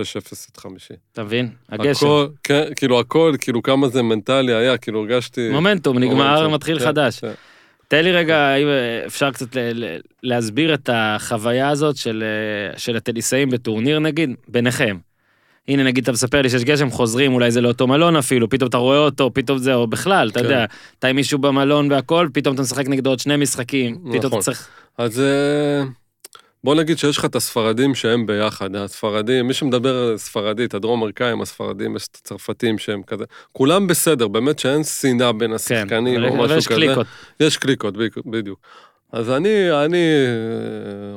את חמישי. אתה מבין? הגשם. הכל, כן, כאילו הכל, כאילו כמה זה מנטלי היה, כאילו הרגשתי... מומנטום, נגמר, מומנטום, מתחיל כן, חדש. כן. תן לי רגע, האם אפשר קצת להסביר את החוויה הזאת של, אה, של הטניסאים בטורניר נגיד, ביניכם. הנה נגיד אתה מספר לי שיש גשם, חוזרים, אולי זה לאותו מלון אפילו, פתאום אתה רואה אותו, פתאום זה, או בכלל, אתה כן. יודע, אתה עם מישהו במלון והכל, פתאום אתה משחק נגדו עוד שני משחקים, פתאום אתה נכון. צריך... אז אה, בוא נגיד שיש לך את הספרדים שהם ביחד, הספרדים, מי שמדבר ספרדית, הדרום אמריקאים, הספרדים, יש את הצרפתים שהם כזה, כולם בסדר, באמת שאין שנאה בין כן, השחקנים אבל- או משהו יש כזה. קליקות. יש קליקות, בדיוק. אז אני, אני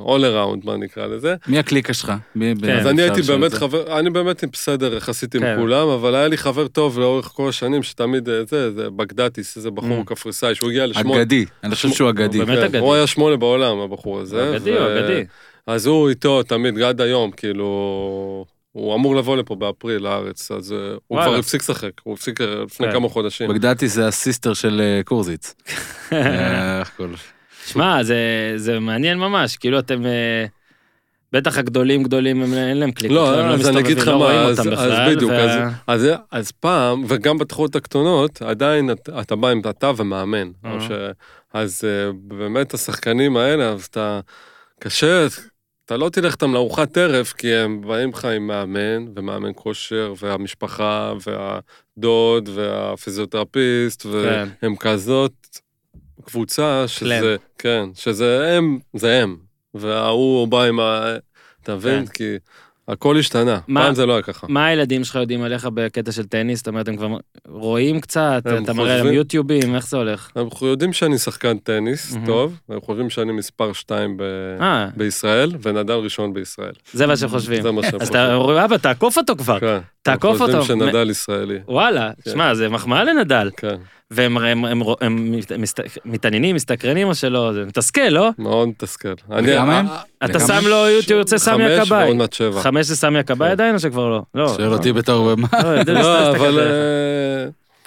אה, all around, מה נקרא לזה. מי הקליקה שלך? מי- כן. אז אני הייתי באמת זה. חבר, אני באמת עם בסדר יחסית עם כן. כולם, אבל היה לי חבר טוב לאורך כל השנים, שתמיד אה, זה, זה בגדטיס, איזה בחור Mm. קפריסאי, שהוא הגיע לשמונה. אגדי, אני חושב שהוא אגדי. באמת כן, אגדי. הוא היה שמונה בעולם, הבחור הזה. אגדי ו- אגדי. אז הוא איתו תמיד, עד היום, כאילו... הוא אמור לבוא לפה באפריל לארץ, אז אה, הוא וואלה. כבר הפסיק לשחק, הוא הפסיק אה, לפני כן. כמה חודשים. בגדתי זה הסיסטר של קורזיץ. [LAUGHS] שמע, זה, זה מעניין ממש, כאילו אתם... אה, בטח הגדולים גדולים, הם- אין להם קליקות. לא, הם אז אני אגיד לך מסתובבים, לא מה, רואים אז, אותם אז בכלל, בדיוק, וה- אז, אז, אז פעם, וגם בתחרות הקטנות, עדיין אתה, אתה בא עם אתה ומאמן. או ש, אז אה, באמת השחקנים האלה, אז אתה, קשה, אתה לא תלך איתם לארוחת ערב, כי הם באים לך עם מאמן, ומאמן כושר, והמשפחה, והדוד, והפיזיותרפיסט, כן. והם כזאת קבוצה שזה, כן, שזה הם, זה הם. וההוא בא עם ה... אתה מבין? כן. כי הכל השתנה. מה- פעם זה לא היה ככה. מה הילדים שלך יודעים עליך בקטע של טניס? זאת אומרת, הם כבר רואים קצת, הם אתה מראה להם חושבים- יוטיובים, איך זה הולך? אנחנו יודעים שאני שחקן טניס, מהמם. טוב, והם חושבים שאני מספר 2 ב... אה, בישראל, ונדל ראשון בישראל. זה מה שהם חושבים. זה מה שהם אז אתה אומר, אבא, תעקוף אותו כבר. כן. תעקוף הם אותו. חושבים שנדל ישראלי. וואלה, כן. שמע, זה מחמאה לנדל. כן, והם הם- הם- הם מסת- מתעניינים, מסתקרנים או שלא? זה מתסכל, לא? מאוד מתסכל. אני- כמה הם? אה, אתה? שם לו יוטיוב, יוצא סמי חמש הכבאי. ועוד מעט שבע. חמש זה סמי הכבאי כן. עדיין או שכבר לא? לא. שואל אותי בתור... מה? לא, לא, סתם אבל...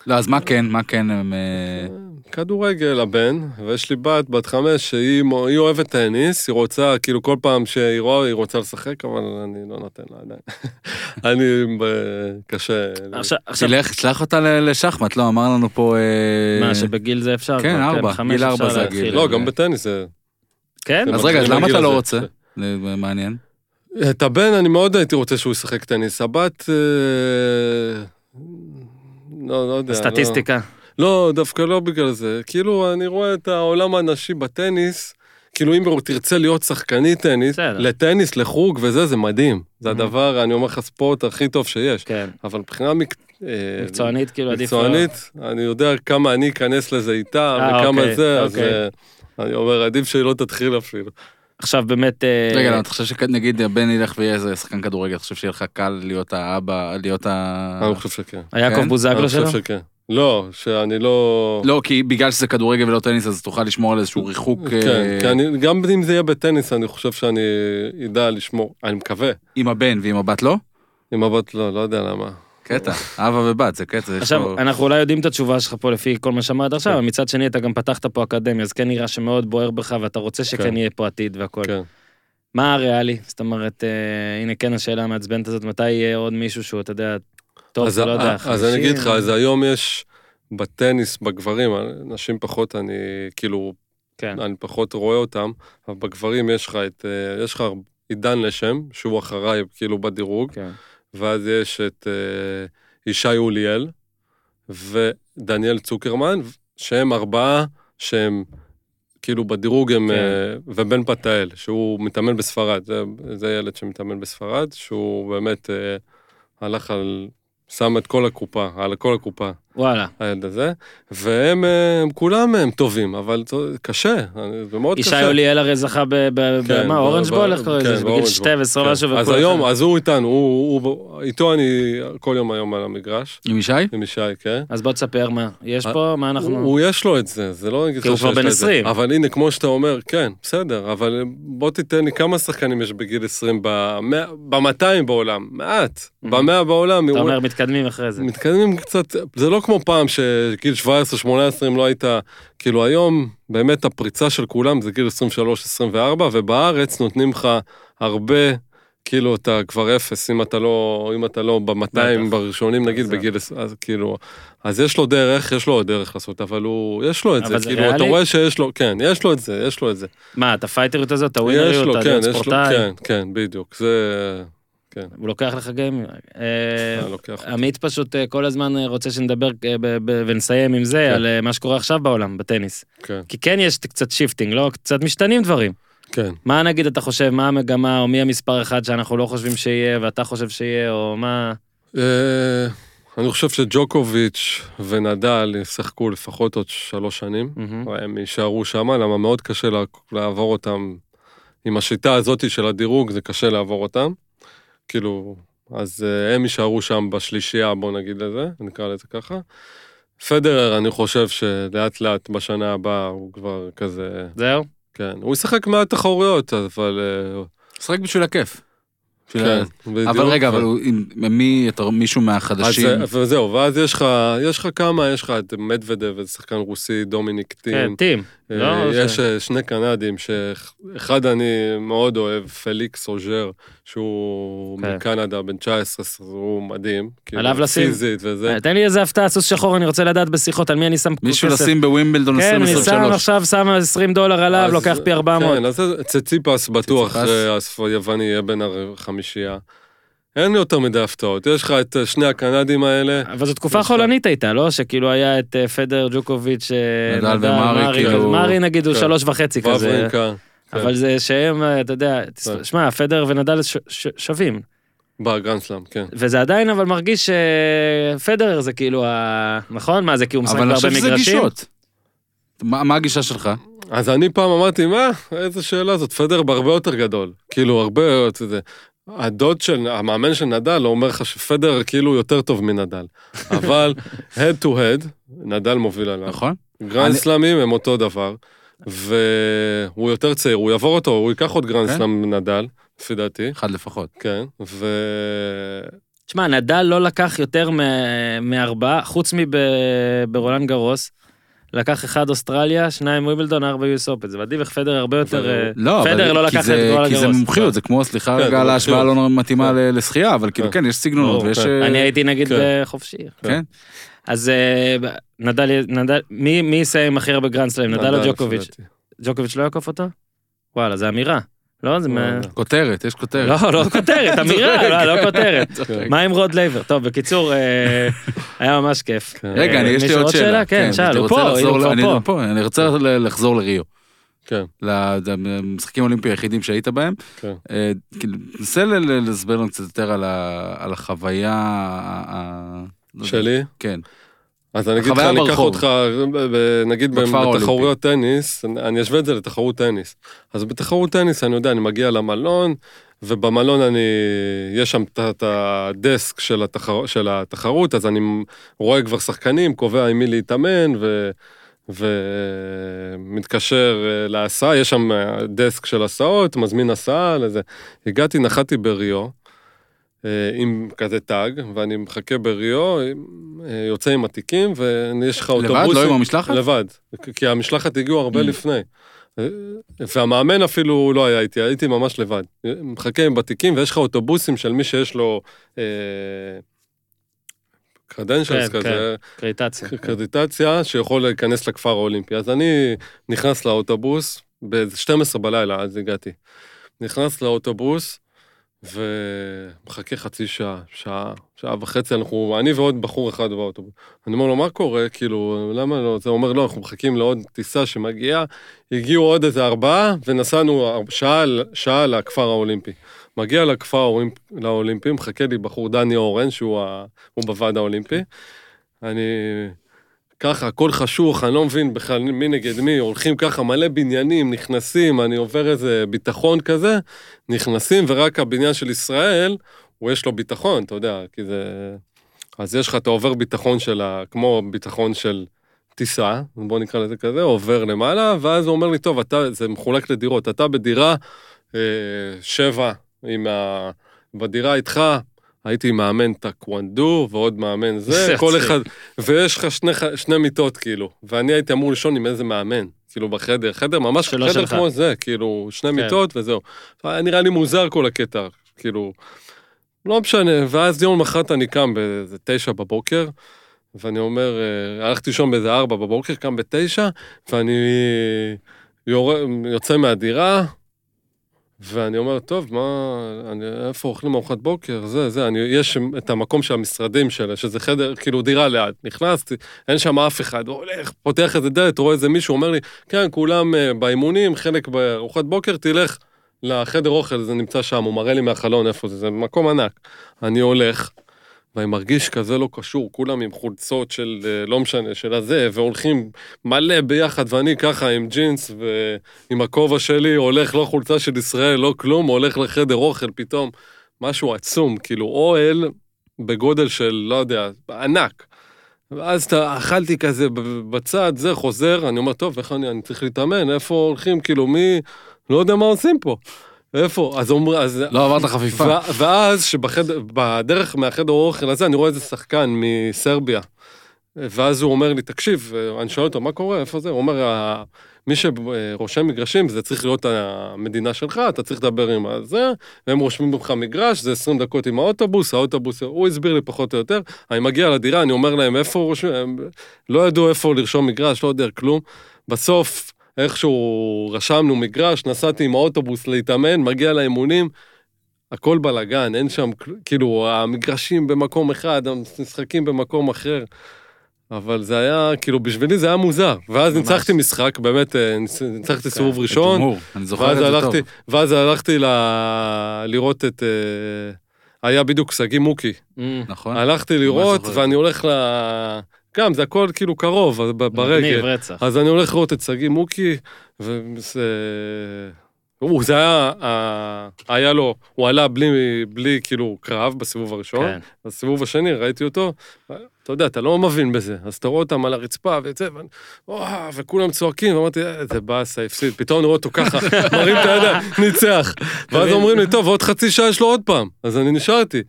אה, לא, אז מה כן, מה כן הם... אה, כדורגל הבן, ויש לי בת, בת חמש, שהיא אוהבת טניס, היא רוצה, כאילו כל פעם שהיא רואה, היא רוצה לשחק, אבל אני לא נותן לה עדיין. [LAUGHS] אני קשה. עכשיו, עכשיו, תלך, שלח אותה לשחמט, לא, אמר לנו פה... אה, מה, שבגיל זה אפשר? כן, כבר, ארבע, גיל ארבע זה. הגיל. לא, גם בטניס זה... כן? אז רגע, אז למה אתה לא. רוצה? זה מעניין. את הבן אני מאוד הייתי רוצה שהוא ישחק טניס, הבת... לא, לא יודע. לא- סטטיסטיקה. לא, דווקא לא בגלל זה. כאילו, אני רואה את העולם הנשי בטניס, כאילו, אם תרצה להיות שחקנית טניס, בסדר. לטניס, לחוג וזה, זה מדהים. זה Mhm. הדבר, אני אומר לך, ספורט הכי טוב שיש. כן. אבל מבחינה מק... אה, מקצוענית, כאילו עדיף לא... מקצוענית, אני יודע כמה אני אכנס לזה איתה, אה, וכמה אוקיי, זה, אז אוקיי. אה, אני אומר, עדיף שהיא לא תתחיל אפילו. עכשיו באמת... אה, רגע, למה אתה חושב שנגיד הבן ילך ויהיה איזה שחקן כדורגל, אתה חושב שיהיה לך קל להיות האבא, להיות ה... אני חושב שכן. היעקב כן? בוזגלו אני שלו? חושב שכן. לא, שאני לא... לא, כי בגלל שזה כדורגל ולא טניס, אז תוכל לשמור על איזשהו ריחוק כן, אה, כי אני, גם אם זה יהיה בטניס, אני חושב שאני אדע לשמור, אני מקווה. עם הבן ועם הבת לא? עם הבת לא, לא יודע למה. קטע, אבא ובת, זה קטע. עכשיו, אנחנו אולי יודעים את התשובה שלך פה לפי כל מה שאמרת עכשיו, כן. אבל מצד שני אתה גם פתחת פה אקדמיה, אז כן נראה שמאוד בוער בך ואתה רוצה שכן כן. יהיה פה עתיד והכל. כן. מה הריאלי? זאת אומרת, אה, הנה כן השאלה המעצבנת הזאת, מתי יהיה עוד מישהו שהוא, אתה יודע, טוב, לא יודע, אז אני אגיד לך, 50? אז היום יש בטניס, בגברים, נשים פחות, אני כאילו, אני פחות רואה אותם, אבל בגברים יש לך את, אה, יש לך עידן לשם, שהוא אחריי כאילו בדירוג, כן. ואז יש את אה, ישי אוליאל ודניאל צוקרמן, שהם ארבעה שהם כאילו בדירוג הם, כן. אה, ובן פתאל, שהוא מתאמן בספרד, זה, זה ילד שמתאמן בספרד, שהוא באמת אה, הלך על, שם את כל הקופה, על כל הקופה, וואלה. הילד הזה, והם אה, הם כולם הם טובים, אבל קשה, זה מאוד ישי קשה. אוליאל הרי זכה ב... ב- כן, במה, ב- אורנג' ב- בול? איך קוראים כן, לזה? בגיל באורנג' 12 כן. משהו. אז וכולם- היום, אז הוא איתנו, הוא, הוא, איתו אני כל יום היום על המגרש, עם ישי? עם ישי, כן. אז בוא תספר מה, יש אה, פה, מה הוא, אנחנו... הוא יש לו את זה, זה לא נגיד כי הוא כבר בן לו את זה. 20. אבל הנה, כמו שאתה אומר, כן, בסדר, אבל בוא תיתן לי כמה שחקנים יש בגיל 20 ב-200 בעולם, מעט, Mhm. ב-100 בעולם. אתה הוא- אומר, מתקדמים אחרי זה. מתקדמים קצת, זה לא כמו פעם שגיל 17-18 אם לא היית, כאילו היום באמת הפריצה של כולם זה גיל 23-24 ובארץ נותנים לך הרבה כאילו אתה כבר אפס, אם אתה לא, אם אתה לא ב-200 בטח. בראשונים, נגיד זה- בגיל, אז כאילו, אז יש לו דרך, יש לו עוד דרך לעשות, אבל הוא, יש לו את זה, זה כאילו, אתה ריאלי? רואה שיש לו, כן, יש לו את זה, יש לו את זה. מה, את הפייטריות הזאת, את יש הווינריות, לו, את כן, להיות יש לו, ספורטאי? כן, כן, בדיוק, זה, כן, הוא לוקח לך גיימים. אה, אתה לוקח. עמית פשוט אה, כל הזמן אה, רוצה שנדבר אה, ונסיים עם זה, כן. על אה, מה שקורה עכשיו בעולם, בטניס. כן, כי כן יש קצת shifting, לא? קצת משתנים דברים. כן. מה נגיד אתה חושב, מה המגמה, או מי המספר אחד שאנחנו לא חושבים שיהיה, ואתה חושב שיהיה, או מה... אה, אני חושב שג'וקוביץ' ונדל ישחקו לפחות עוד שלוש שנים. הם יישארו שם, למה מאוד קשה לעבור אותם. עם השיטה הזאת של הדירוג, זה קשה לעבור אותם. כאילו, אז אה, הם יישארו שם בשלישייה, בוא נגיד לזה, נקרא לזה ככה. פדרר, אני חושב שלאט לאט בשנה הבאה הוא כבר כזה, זהו? כן. הוא ישחק מעט תחרויות, אבל... אה, משחק בשביל הכיף. כן, ה- בדיוק. אבל רגע, אבל הוא- אם- מי, אתה- מישהו אז מהחדשים, זה- וזהו, ואז יש לך, יש לך כמה, יש לך את מדוודב, איזה שחקן רוסי, דומיניק כן, טים. טים. אה, לא, יש זה- אה, שני קנדים, שאחד אני מאוד אוהב, פליקס אוז'ר, שהוא כן. מקנדה, בן 19, אז הוא מדהים. כאילו, עליו לשים. פיזית וזה. אה, תן לי איזה הפתעה, סוס שחור, אני רוצה לדעת בשיחות, על מי אני שם מישהו כסף. לשים בווימבלדון כן, אני שם 2023. עכשיו, שם 20 דולר עליו, לוקח פי 400. כן, אז ציציפס בטוח, ציציפס. הספ- היווני יהיה בין החמישייה. אין יותר מדי הפתעות, יש לך את אה, שני הקנדים האלה. אבל זו תקופה חולנית הייתה, לא? שכאילו היה את אה, פדר, ג'וקוביץ', אה, נדל ומרי, כאילו- מרי נגיד הוא כן. שלוש וחצי כזה. וברינקה. כן. אבל זה שהם, אתה יודע, כן. שמע, פדר ונדל ש- ש- שווים. בגרנדסלאם, כן. וזה עדיין אבל מרגיש שפדרר זה כאילו ה... נכון? מה זה כי הוא משחק אבל אני בהרבה חושב שזה מגרשים? גישות. מה מה הגישה שלך? אז אני פעם אמרתי, מה, איזה שאלה זאת, פדר בהרבה יותר גדול. כאילו, הרבה, אתה יודע, הדוד של, המאמן של נדל אומר לך שפדרר כאילו יותר טוב מנדל. [LAUGHS] אבל head to head, נדל מוביל עליו. נכון? גרנד סלאמים הם אותו דבר, והוא יותר צעיר, הוא יעבור אותו, הוא ייקח עוד גרנד כן. סלאם מנדל, לפי דעתי, אחד לפחות. כן, ו... תשמע, נדל לא לקח יותר מארבעה, חוץ מברולנד גארוס. לקח אחד אוסטרליה, שניים ווימבלדון, ארבע US Open. זה מדהים איך פדרר הרבה יותר... אה, לא, פדרר לא לקח את זה- רולנד כי זה. מומחיות, זה כמו, סליחה כן, רגע זה על ההשוואה מומחיות. לא מתאימה כן. לשחייה, אבל כאילו כן. כן, יש סגנונות ויש... אה, אני הייתי נגיד כן. בחופשי. כן. אז אה, נדל, נדל, מי יסיים הכי הרבה גרנדסלאם, נדל או ג'וקוביץ'? ג'וקוביץ' לא יעקוף אותו? וואלה, זה אמירה. לא, זה מה... כותרת, יש כותרת. לא, לא כותרת, [LAUGHS] אמירה, לא, לא כותרת. כן. מה עם רוד לייבר? טוב, בקיצור, אה, [LAUGHS] היה ממש כיף. כן. רגע, אני, יש לי עוד שאלה. שאלה? כן, שאל, אני הוא רוצה פה, לחזור הנה, ל- הוא לא פה, אני רוצה ל- לחזור לריו. כן. למשחקים האולימפיים היחידים שהיית בהם. כן. אה, כאילו, נסה להסביר לנו קצת יותר על החוויה... לא. שלי? כן. אז אני אגיד לך, אני אקח. אותך, נגיד. בתחרויות טניס, אני- אשווה את זה לתחרות טניס. אז בתחרות טניס, אני יודע, אני מגיע למלון, ובמלון אני, יש שם את- הדסק של, התחר, של התחרות, אז אני רואה כבר שחקנים, קובע עם מי להתאמן, ו... ומתקשר אה, להסעה, יש שם אה, דסק של הסעות, מזמין הסעה לזה. הגעתי, נחתי בריו, עם כזה טאג, ואני מחכה בריו, אה, יוצא עם התיקים, ויש לך לבד? אוטובוסים. לא עם המשלחת? לבד, כי המשלחת הגיעו הרבה Mm. לפני. אה, והמאמן אפילו לא היה איתי, הייתי ממש לבד. מחכה עם בתיקים, ויש לך אוטובוסים של מי שיש לו קרדנשלס כן, כזה, קרדיטציה. קרדיטציה, שיכול להיכנס לכפר האולימפי. אז אני נכנס לאוטובוס, ב-12 בלילה, אז הגעתי. נכנס לאוטובוס, ומחכה חצי שעה, שעה, שעה וחצי, אנחנו, אני ועוד בחור אחד באוטובוס. אני אומר לו, מה קורה? כאילו, למה לא? זה אומר, לא, אנחנו מחכים לעוד טיסה שמגיעה. הגיעו עוד איזה ארבעה, ונסענו שעה, שעה לכפר האולימפי. מגיע לכפר האולימפ, לאולימפי, מחכה לי בחור דני אורן, שהוא ה, בוועד האולימפי. אני... ככה, הכל חשוך, אני לא מבין בכלל מי נגד מי, הולכים ככה מלא בניינים, נכנסים, אני עובר איזה ביטחון כזה, נכנסים, ורק הבניין של ישראל, הוא יש לו ביטחון, אתה יודע, כי זה... אז יש לך, אתה עובר ביטחון של ה... כמו ביטחון של טיסה, בוא נקרא לזה כזה, עובר למעלה, ואז הוא אומר לי, טוב, אתה, זה מחולק לדירות, אתה בדירה אה, שבע, עם ה... בדירה איתך, הייתי מאמן טקוונדו ועוד מאמן זה, [LAUGHS] כל. אחד, ויש לך שני, שני מיטות כאילו, ואני הייתי אמור לישון עם איזה מאמן, כאילו בחדר, חדר ממש חדר שלך. כמו זה, כאילו שני כן. מיטות וזהו. היה נראה לי מוזר כל הקטע, כאילו, לא משנה, ואז יום למחרת אני קם באיזה תשע בבוקר, ואני אומר, אה, הלכתי לישון באיזה ארבע בבוקר, קם בתשע, ואני יור... יוצא מהדירה, ואני אומר, טוב, מה, אני, איפה אוכלים ארוחת בוקר? זה, זה, אני, יש את המקום של המשרדים שלה, שזה חדר, כאילו דירה ליד. נכנסתי, אין שם אף אחד, הולך, פותח איזה דלת, רואה איזה מישהו, אומר לי, כן, כולם אה, באימונים, חלק בארוחת בוקר, תלך לחדר אוכל, זה נמצא שם, הוא מראה לי מהחלון איפה זה, זה מקום ענק. אני הולך, ואני מרגיש כזה לא קשור, כולם עם חולצות של אה, לא משנה, של הזה, והולכים מלא ביחד, ואני ככה עם ג'ינס ועם הכובע שלי, הולך לא חולצה של ישראל, לא כלום, הולך לחדר אוכל פתאום, משהו עצום, כאילו אוהל בגודל של, לא יודע, ענק. ואז אתה, אכלתי כזה בצד, זה חוזר, אני אומר, טוב, איך אני, אני צריך להתאמן, איפה הולכים, כאילו, מי, לא יודע מה עושים פה. איפה? אז אומר, אז... לא עברת חפיפה. ו- ואז שבחדר, בדרך מהחדר האוכל הזה, אני רואה איזה שחקן מסרביה. ואז הוא אומר לי, תקשיב, אני שואל אותו, מה קורה, איפה זה? הוא אומר, "ה- מי שרושם מגרשים, זה צריך להיות המדינה שלך, אתה צריך לדבר עם הזה, והם רושמים לך מגרש, זה 20 דקות עם האוטובוס, האוטובוס, הוא הסביר לי פחות או יותר, אני מגיע לדירה, אני אומר להם, איפה רושמים, הם לא ידעו איפה לרשום מגרש, לא יודע כלום. בסוף, איכשהו רשמנו מגרש, נסעתי עם האוטובוס להתאמן, מגיע לאימונים, הכל בלאגן, אין שם, כאילו, המגרשים במקום אחד, המשחקים במקום אחר. אבל זה היה, כאילו, בשבילי זה היה מוזר. ואז ממש. ניצחתי משחק, באמת, אה, ניצ- ניצחתי סיבוב ראשון, הימור, אני זוכר את ואז זה טוב. הלכתי, ואז הלכתי ל... לראות את... אה, היה בדיוק שגיא מוקי. נכון? הלכתי לראות, ואני הולך ל... גם, זה הכל כאילו קרוב, ב- מגניב, ברגל. רצח. אז אני הולך לראות את שגיא מוקי, וזה... הוא, זה היה, היה לו, הוא עלה בלי, בלי כאילו קרב בסיבוב הראשון, כן. בסיבוב השני ראיתי אותו, אתה יודע, אתה לא מבין בזה, אז אתה רואה אותם על הרצפה ואת זה, ואני- וואו, וכולם צועקים, ואמרתי, "אה, איזה באסה, הפסיד, פתאום אני רואה אותו ככה, [LAUGHS] מרים את הידיים, ניצח. [LAUGHS] ואז אומרים לי, טוב, עוד חצי שעה יש לו עוד פעם, אז אני נשארתי.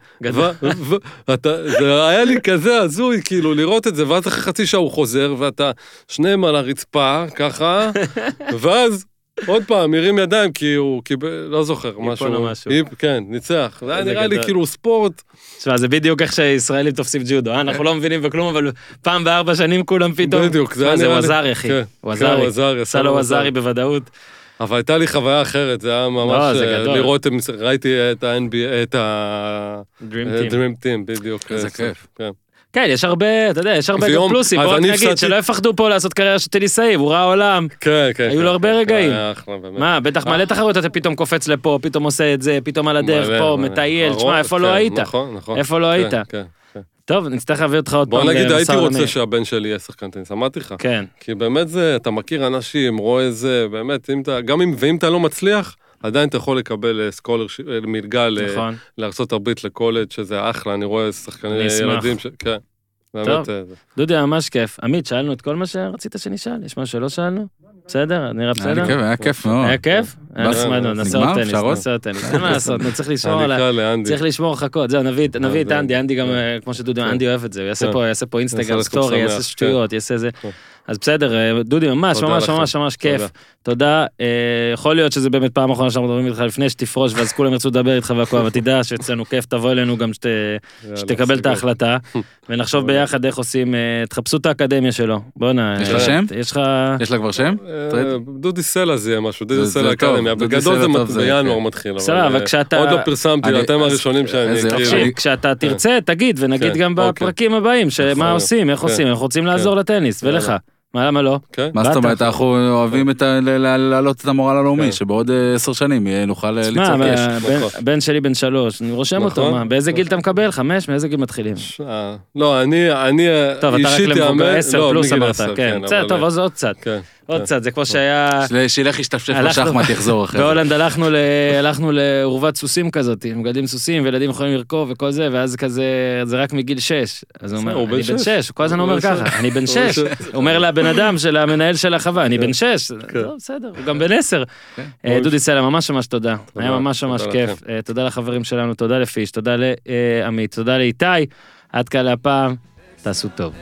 זה היה לי כזה הזוי, כאילו, לראות את זה, ואז אחרי חצי שעה הוא חוזר, ואתה שניהם על הרצפה, ככה, [LAUGHS] ואז... עוד פעם, הרים ידיים, כי הוא קיבל, לא זוכר, משהו. לו משהו. היפ- כן, ניצח. זה היה נראה לי. כאילו ספורט. תשמע, זה בדיוק איך שישראלים תופסים ג'ודו, אה? אנחנו לא מבינים בכלום, אבל פעם בארבע שנים כולם פתאום... בדיוק, זה היה זה נראה לי- ווזארי, אחי. כן, ווזארי. כן, ווזארי, לו ווזארי. בוודאות. אבל הייתה לי חוויה אחרת, זה היה ממש... לא, זה אה, גדול. לראות, ראיתי את ה-NBA, את ה... Dream Team. Dream Team, בדיוק. איזה אה, כיף. כן. כן, יש הרבה, אתה יודע, יש הרבה גם פלוסים. בוא נגיד, שלא יפחדו פה לעשות קריירה של טניסאי, הוא ראה עולם. כן, כן. היו כן, לו הרבה כן, רגעים. מה, בטח מלא תחרויות, אתה פתאום קופץ לפה, פתאום עושה את זה, פתאום על הדרך פה. מטייל, תשמע, איפה כן, לא היית? נכון, נכון. איפה לא כן, היית? כן, כן. טוב, נצטרך להביא אותך עוד בוא פעם נגיד, הייתי רוצה. שהבן שלי יהיה שחקן טניס, אמרתי לך. כן, כי באמת זה, אתה מכיר אנשים, רואה זה, באמת, אם אתה, גם אם, ואם אתה לא מצליח, עדיין אתה יכול לקבל אה, סקולר, מלגה ל- נכון. לארה"ב לקולג' שזה אחלה, אני רואה שחקני. ילדים, ש... כן. טוב. באמת, אה, דודי, ממש כיף. עמית, שאלנו את כל מה שרצית שנשאל? יש משהו שלא שאלנו? בסדר? נראה בסדר? היה כיף מאוד. היה כיף? נחמד מאוד, נעשה? עוד טניס? נעשה עוד טניס. אין מה [LAUGHS] לעשות, צריך לשמור על ה... צריך לשמור חכות, זהו, נביא את- אנדי, אנדי גם, כן. אה, כמו שדודי, כן. אנדי אוהב את זה, הוא יעשה כן. פה, אינסטגרם story, יעשה שטויות, יעשה זה. אז בסדר, אה, דודי, ממש, ממש. ממש, ממש כיף. תודה. אה, יכול להיות שזה באמת פעם אחרונה שאנחנו מדברים איתך לפני שתפרוש, ואז כולם ירצו לדבר איתך והכל, אבל תדע שאצלנו כיף, תבוא אלינו גם שתקבל את. ההחלטה, [LAUGHS] ונחשוב ביחד איך עושים, תחפשו את האקדמיה שלו. בואנה. יש אה, שם? יש לך... יש לה כבר שם? דודי סלע זה יהיה משהו, דודי סלע דודי בגדול זה בינואר כן. מתחיל. אבל, בסדר, אבל אה, כשאתה- עוד לא פרסמתי, אתם הראשונים שאני... תקשיב, כשאתה תרצה, תגיד, ונגיד כן, גם אוקיי. בפרקים הבאים, שמה נכון. עושים, איך כן. עושים, אנחנו רוצים לעזור לטניס, ולך. מה, למה לא? כן? מה זאת. אומרת, אנחנו אוהבים להעלות את המורל הלאומי, כן. שבעוד אה, עשר שנים נוכל אה, ליצור קש. נכון. הבן שלי בן שלוש, אני רושם אותו, נכון. מה, באיזה גיל אתה מקבל? חמש? מאיזה גיל מתחילים? לא, אני, אני טוב, אתה רק אישית למבוגר, יאמן- עשר לא, פלוס מגיל אמרת, עשר, כן. בסדר, טוב, אז עוד קצת, כן. עוד כן. קצת, זה כמו שהיה... שילך ישתפשף בשחמט, יחזור אחרי זה. בהולנד הלכנו ל- הלכנו לאורוות סוסים כזאת, מגדלים סוסים וילדים יכולים לרכוב וכל זה, ואז כזה, זה רק מגיל שש. אז הוא אומר, אני בן בן שש. שש, הוא כל הזמן אומר ככה. אני בן הוא שש. בן הוא אומר לבן אדם של המנהל של החווה, אני בן שש. כן. טוב, בסדר, הוא גם בן עשר. כן. אה, דודי סלע, ממש ממש תודה. היה ממש ממש כיף. אה, תודה לחברים שלנו, תודה לפיש, תודה לעמית, תודה לאיתי. עד כאן להפעם, תעשו טוב.